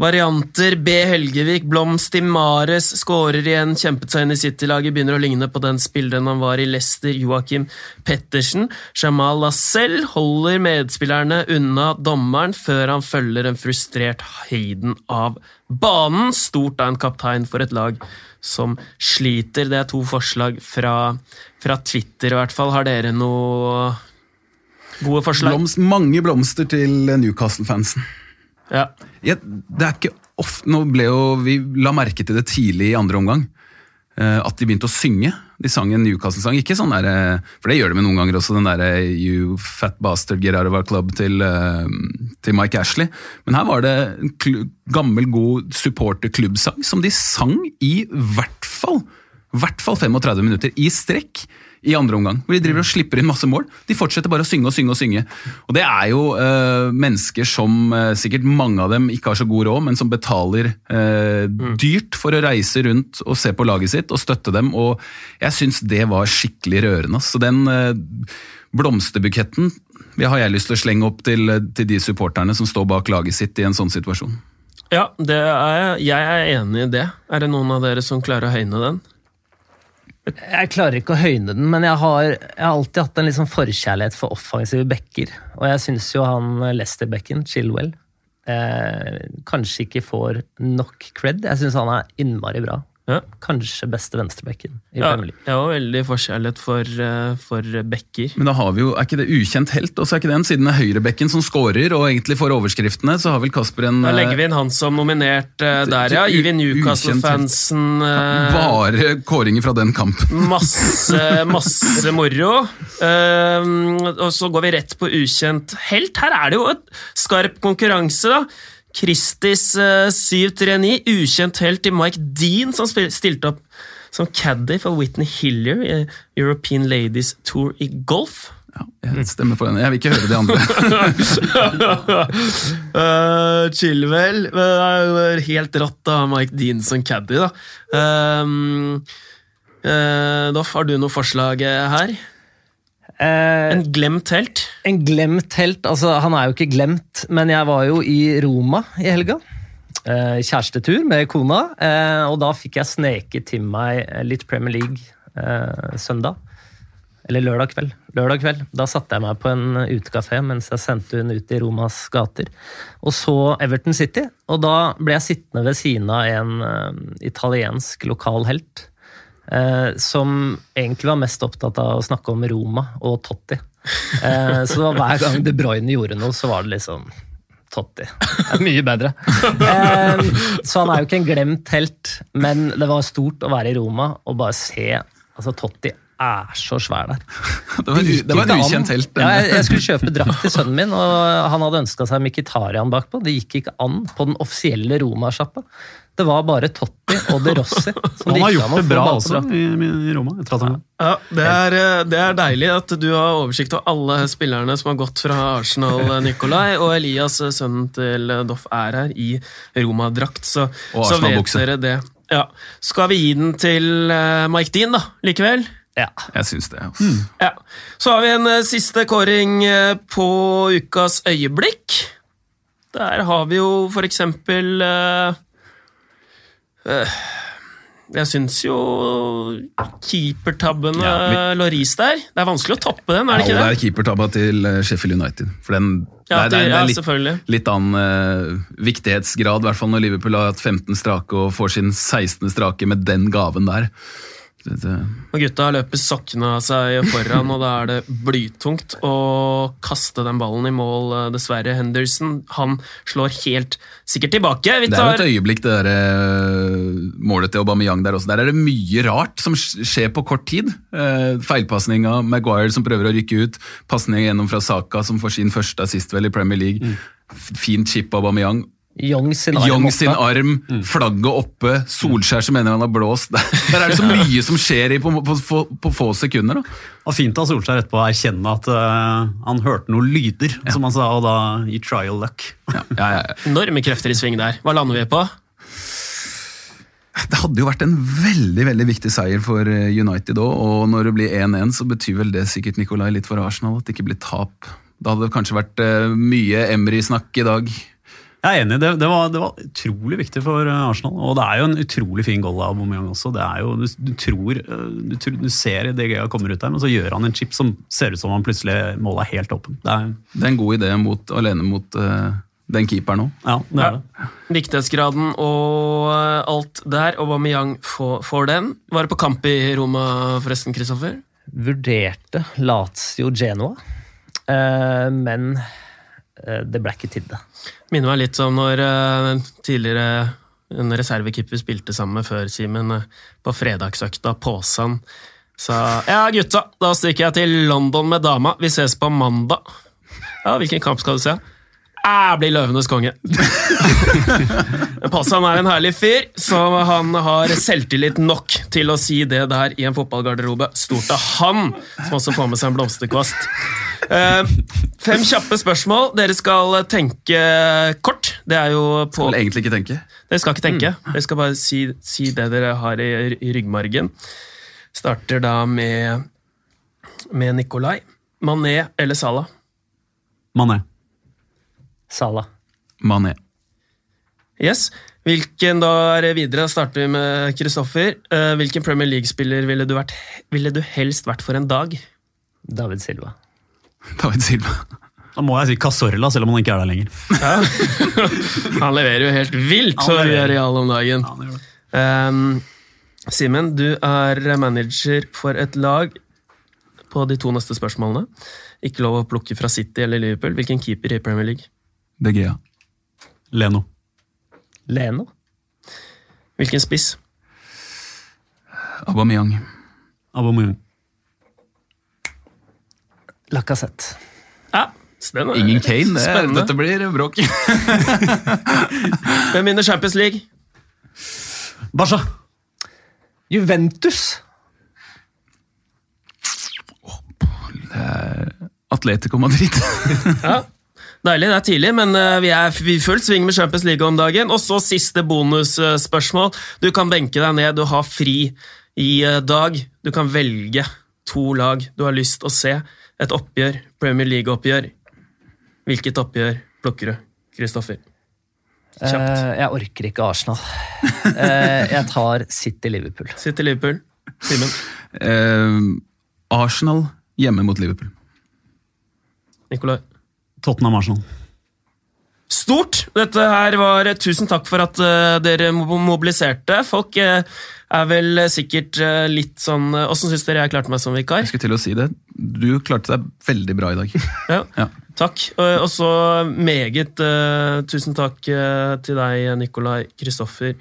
varianter. B. Helgevik, Blomst i Mares, skårer igjen, kjempet seg inn i City-laget, begynner å ligne på den spilleren han var i Leicester, Joakim Pettersen. Jamal Lascelle holder medspillerne unna dommeren før han følger en frustrert Hayden av banen. Stort av en kaptein for et lag som sliter. Det er to forslag fra, fra Twitter, i hvert fall. Har dere noe gode forslag? Blomst, mange blomster til Newcastle-fansen. Ja. Ja, det er ikke ofte, nå ble jo, Vi la merke til det tidlig i andre omgang. eh, At de begynte å synge. De sang en Newcastle-sang. Ikke sånn der, eh, For det gjør de med noen ganger også, den derre You fat bastard get out of our club til, eh, til Mike Ashley. Men her var det en gammel, god supporterklubbsang som de sang i hvert fall hvert fall 35 minutter i strekk i andre omgang. Hvor de driver og slipper inn masse mål. De fortsetter bare å synge og synge og synge. Og det er jo eh, mennesker som eh, sikkert mange av dem ikke har så god råd, men som betaler eh, dyrt for å reise rundt og se på laget sitt og støtte dem. Og jeg syns det var skikkelig rørende. Så den eh, blomsterbuketten har jeg lyst til å slenge opp til, til de supporterne som står bak laget sitt i en sånn situasjon. Ja, det er, jeg er enig i det. Er det noen av dere som klarer å høyne den? Jeg klarer ikke å høyne den, men jeg har, jeg har alltid hatt en liksom forkjærlighet for offensive backer. Og jeg syns jo han Lester-bekken, Chilwell, eh, kanskje ikke får nok cred. Jeg syns han er innmari bra. Ja. Kanskje beste venstrebekken i Ja, Premier League. jeg har veldig forkjærlighet for, eh, for bekker. Men da har vi jo, er ikke det ukjent helt? Og så er ikke det en siden det er høyrebekken som scorer og egentlig får overskriftene, så har vel Kasper en Da legger vi inn han som nominert eh, der, ja. Gir vi Newcastle-fansen eh, Bare kåringer fra den kampen. masse, masse moro. Eh, og så går vi rett på ukjent helt. Her er det jo et skarp konkurranse, da. Christis eh, 739, ukjent helt til Mike Dean, som stilte opp som caddy for Whitney Hillier i European Ladies Tour i golf. Ja, jeg stemmer for henne. Jeg vil ikke høre de andre. uh, Chilwell uh, Helt rått av Mike Dean som caddy, da. Um, uh, Doff, har du noe forslag eh, her? Eh, En glemt helt? En glemt helt. Altså, han er jo ikke glemt, men jeg var jo i Roma i helga. Eh, kjærestetur med kona, eh, og da fikk jeg sneket til meg litt Premier League eh, søndag. Eller lørdag kveld. lørdag kveld. Da satte jeg meg på en utekafé mens jeg sendte hun ut i Romas gater. Og så Everton City, og da ble jeg sittende ved siden av en eh, italiensk lokal helt. Eh, som egentlig var mest opptatt av å snakke om Roma og Totti. Eh, så hver gang De Bruyne gjorde noe, så var det liksom Totti. Mye bedre. Eh, så han er jo ikke en glemt helt, men det var stort å være i Roma og bare se altså Totti er så svær der. Det var, det var en ukjent helt. Ja, jeg, jeg skulle kjøpe drakt til sønnen min, og han hadde ønska seg Mkhitarian bakpå. Det gikk ikke an på den offisielle Roma-sjappa. Det var bare Totti og De Rossi. Som Han har gikk gjort an å det få bra også i, i Roma. etter at han Ja, det er, eh, det er deilig at du har oversikt over alle spillerne som har gått fra Arsenal, eh, Nikolai, og Elias, eh, sønnen til Doff, er her i Roma-drakt, så, så vet dere det. Ja. Skal vi gi den til Mike Dean, da, likevel? Ja. Jeg syns det. Mm. Ja. Så har vi en siste kåring på ukas øyeblikk. Der har vi jo for eksempel Jeg syns jo keepertabben Ja, vi- ja, der Det er vanskelig å toppe den, er det ikke det det? er keepertabba til eh, Sheffield United. For den, Ja, det, er- det, er- ja, er litt, litt annen uh, viktighetsgrad, i hvert fall når Liverpool har hatt 15 strake og får sin 16. strake med den gaven der. Og gutta løper sokkene av seg foran, og da er det blytungt å kaste den ballen i mål, eh, dessverre. Henderson han slår helt sikkert tilbake. Vi det er jo et øyeblikk, det der, eh, målet til Aubameyang der også. Der er det mye rart som skjer på kort tid. Uh, Feilpasning av Maguire som prøver å rykke ut. Pasning gjennom fra Saka som får sin første assist vel i Premier League. Mm. Fint chip av Aubameyang. Young sin arm Young oppe. sin arm, flagget oppe, Solskjær som mener han har blåst. Der er det så mye som skjer i på, på, på, på få sekunder. da. var fint av Solskjær etterpå å erkjenne at uh, han hørte noen lyder, som han sa, og da i trial luck. Ja, ja, ja. Enorme krefter i sving der. Hva lander vi på? Det hadde jo vært en veldig veldig viktig seier for eh, United òg, og når det blir 1-1, så betyr vel det sikkert Nikolai litt for Arsenal, at det ikke blir tap. Da hadde det kanskje vært eh, mye Emry-snakk i dag. Jeg er enig, det, det, var, det var utrolig viktig for eh, Arsenal. Og det er jo en utrolig fin goal av Aubameyang også. Det er jo, du, du, tror, eh, du, tror, du ser De Gea kommer ut der, men så gjør han en chip som ser ut som han plutselig målet er helt åpen. Det er, Det er en god idé mot, alene mot uh, den keeperen òg. ja, det er det. Viktighetsgraden og alt der. Aubameyang får, får den. Var det på kamp i Roma forresten, Kristoffer? Vurderte Lazio Genoa, uh, men det ble ikke til det. Minner meg litt om når eh, tidligere en reservekeeper spilte sammen med før, Simen, eh, på fredagsøkta, Påsan, sa ja, gutta, da stikker jeg til London med dama, vi ses på mandag. Ja, hvilken kamp skal du se? Jeg blir Løvenes konge. Påsan er en herlig fyr, så han har selvtillit nok til å si det der i en fotballgarderobe. Stort av han, som også får med seg en blomsterkvast. Uh, fem kjappe spørsmål. Dere skal tenke kort. Det er jo på Skal egentlig ikke tenke. Dere skal ikke tenke. Dere skal bare si, si det dere har i, i ryggmargen. Starter da med, med Nikolai. Mané eller Salah? Mané. Salah. Mané. Yes. Hvilken da er videre? Starter vi med Kristoffer. Eh, hvilken Premier League-spiller ville, du ville du helst vært for en dag? David Silva. David Silva. Da må jeg si Casorla, selv om han ikke er der lenger. Han leverer jo helt vilt Han for. Real om dagen. Um, Simen, du er manager for et lag på de to neste spørsmålene. Ikke lov å plukke fra City eller Liverpool. Hvilken keeper i Premier League? De Gea. Leno. Leno. Hvilken spiss? Aubameyang. Aubameyang. Lacassette. Ja, så er Ingen Kane. Det, Spennende. dette blir bråk. Hvem vinner Champions League? Barca. Juventus! Atletico Madrid. Ja, Deilig, det er tidlig, men eh, vi er i fullt sving med Champions League om dagen. Og så siste bonusspørsmål. Du kan benke deg ned, du har fri i eh, dag. Du kan velge to lag du har lyst å se. Et oppgjør, Premier League-oppgjør. Hvilket oppgjør plukker du, Kristoffer? Kjapt. Eh, jeg orker ikke Arsenal. Eh, jeg tar City-Liverpool. City Liverpool. Simen. Uh, Arsenal hjemme mot Liverpool. Nikolai. Tottenham Arsenal. Stort! Dette her var Tusen takk for at eh, dere mobiliserte. Folk eh, er vel sikkert eh, litt sånn uh, Åssen syns dere jeg klarte meg som vikar? Jeg skulle til å si det. Du klarte deg veldig bra i dag. Ja, Ja. Takk. Og og så meget eh, tusen takk eh, til deg, Nikolai Kristoffer.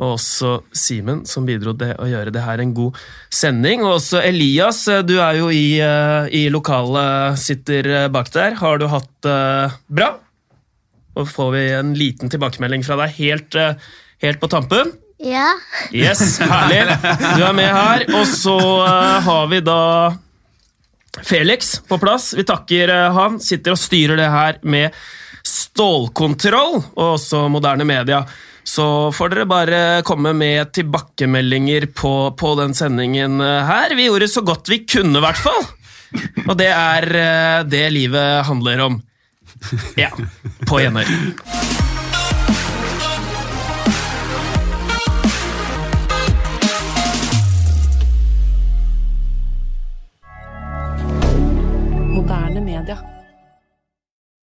Og også Simen, som bidro til å gjøre det her en god sending. Og også Elias, eh, du er jo i, eh, i lokalet, sitter eh, bak der. Har du hatt det bra? Og får vi en liten tilbakemelding fra deg helt, uh, helt på tampen? Ja. Yes, herlig. Du er med her. Og så uh, har vi da Felix på plass. Vi takker han. Sitter og styrer det her med stålkontroll, og også moderne media. Så får dere bare komme med tilbakemeldinger på, på den sendingen eh, her. Vi gjorde så godt vi kunne, i hvert fall. Og det er eh, det livet handler om. Ja. På Gjenhør.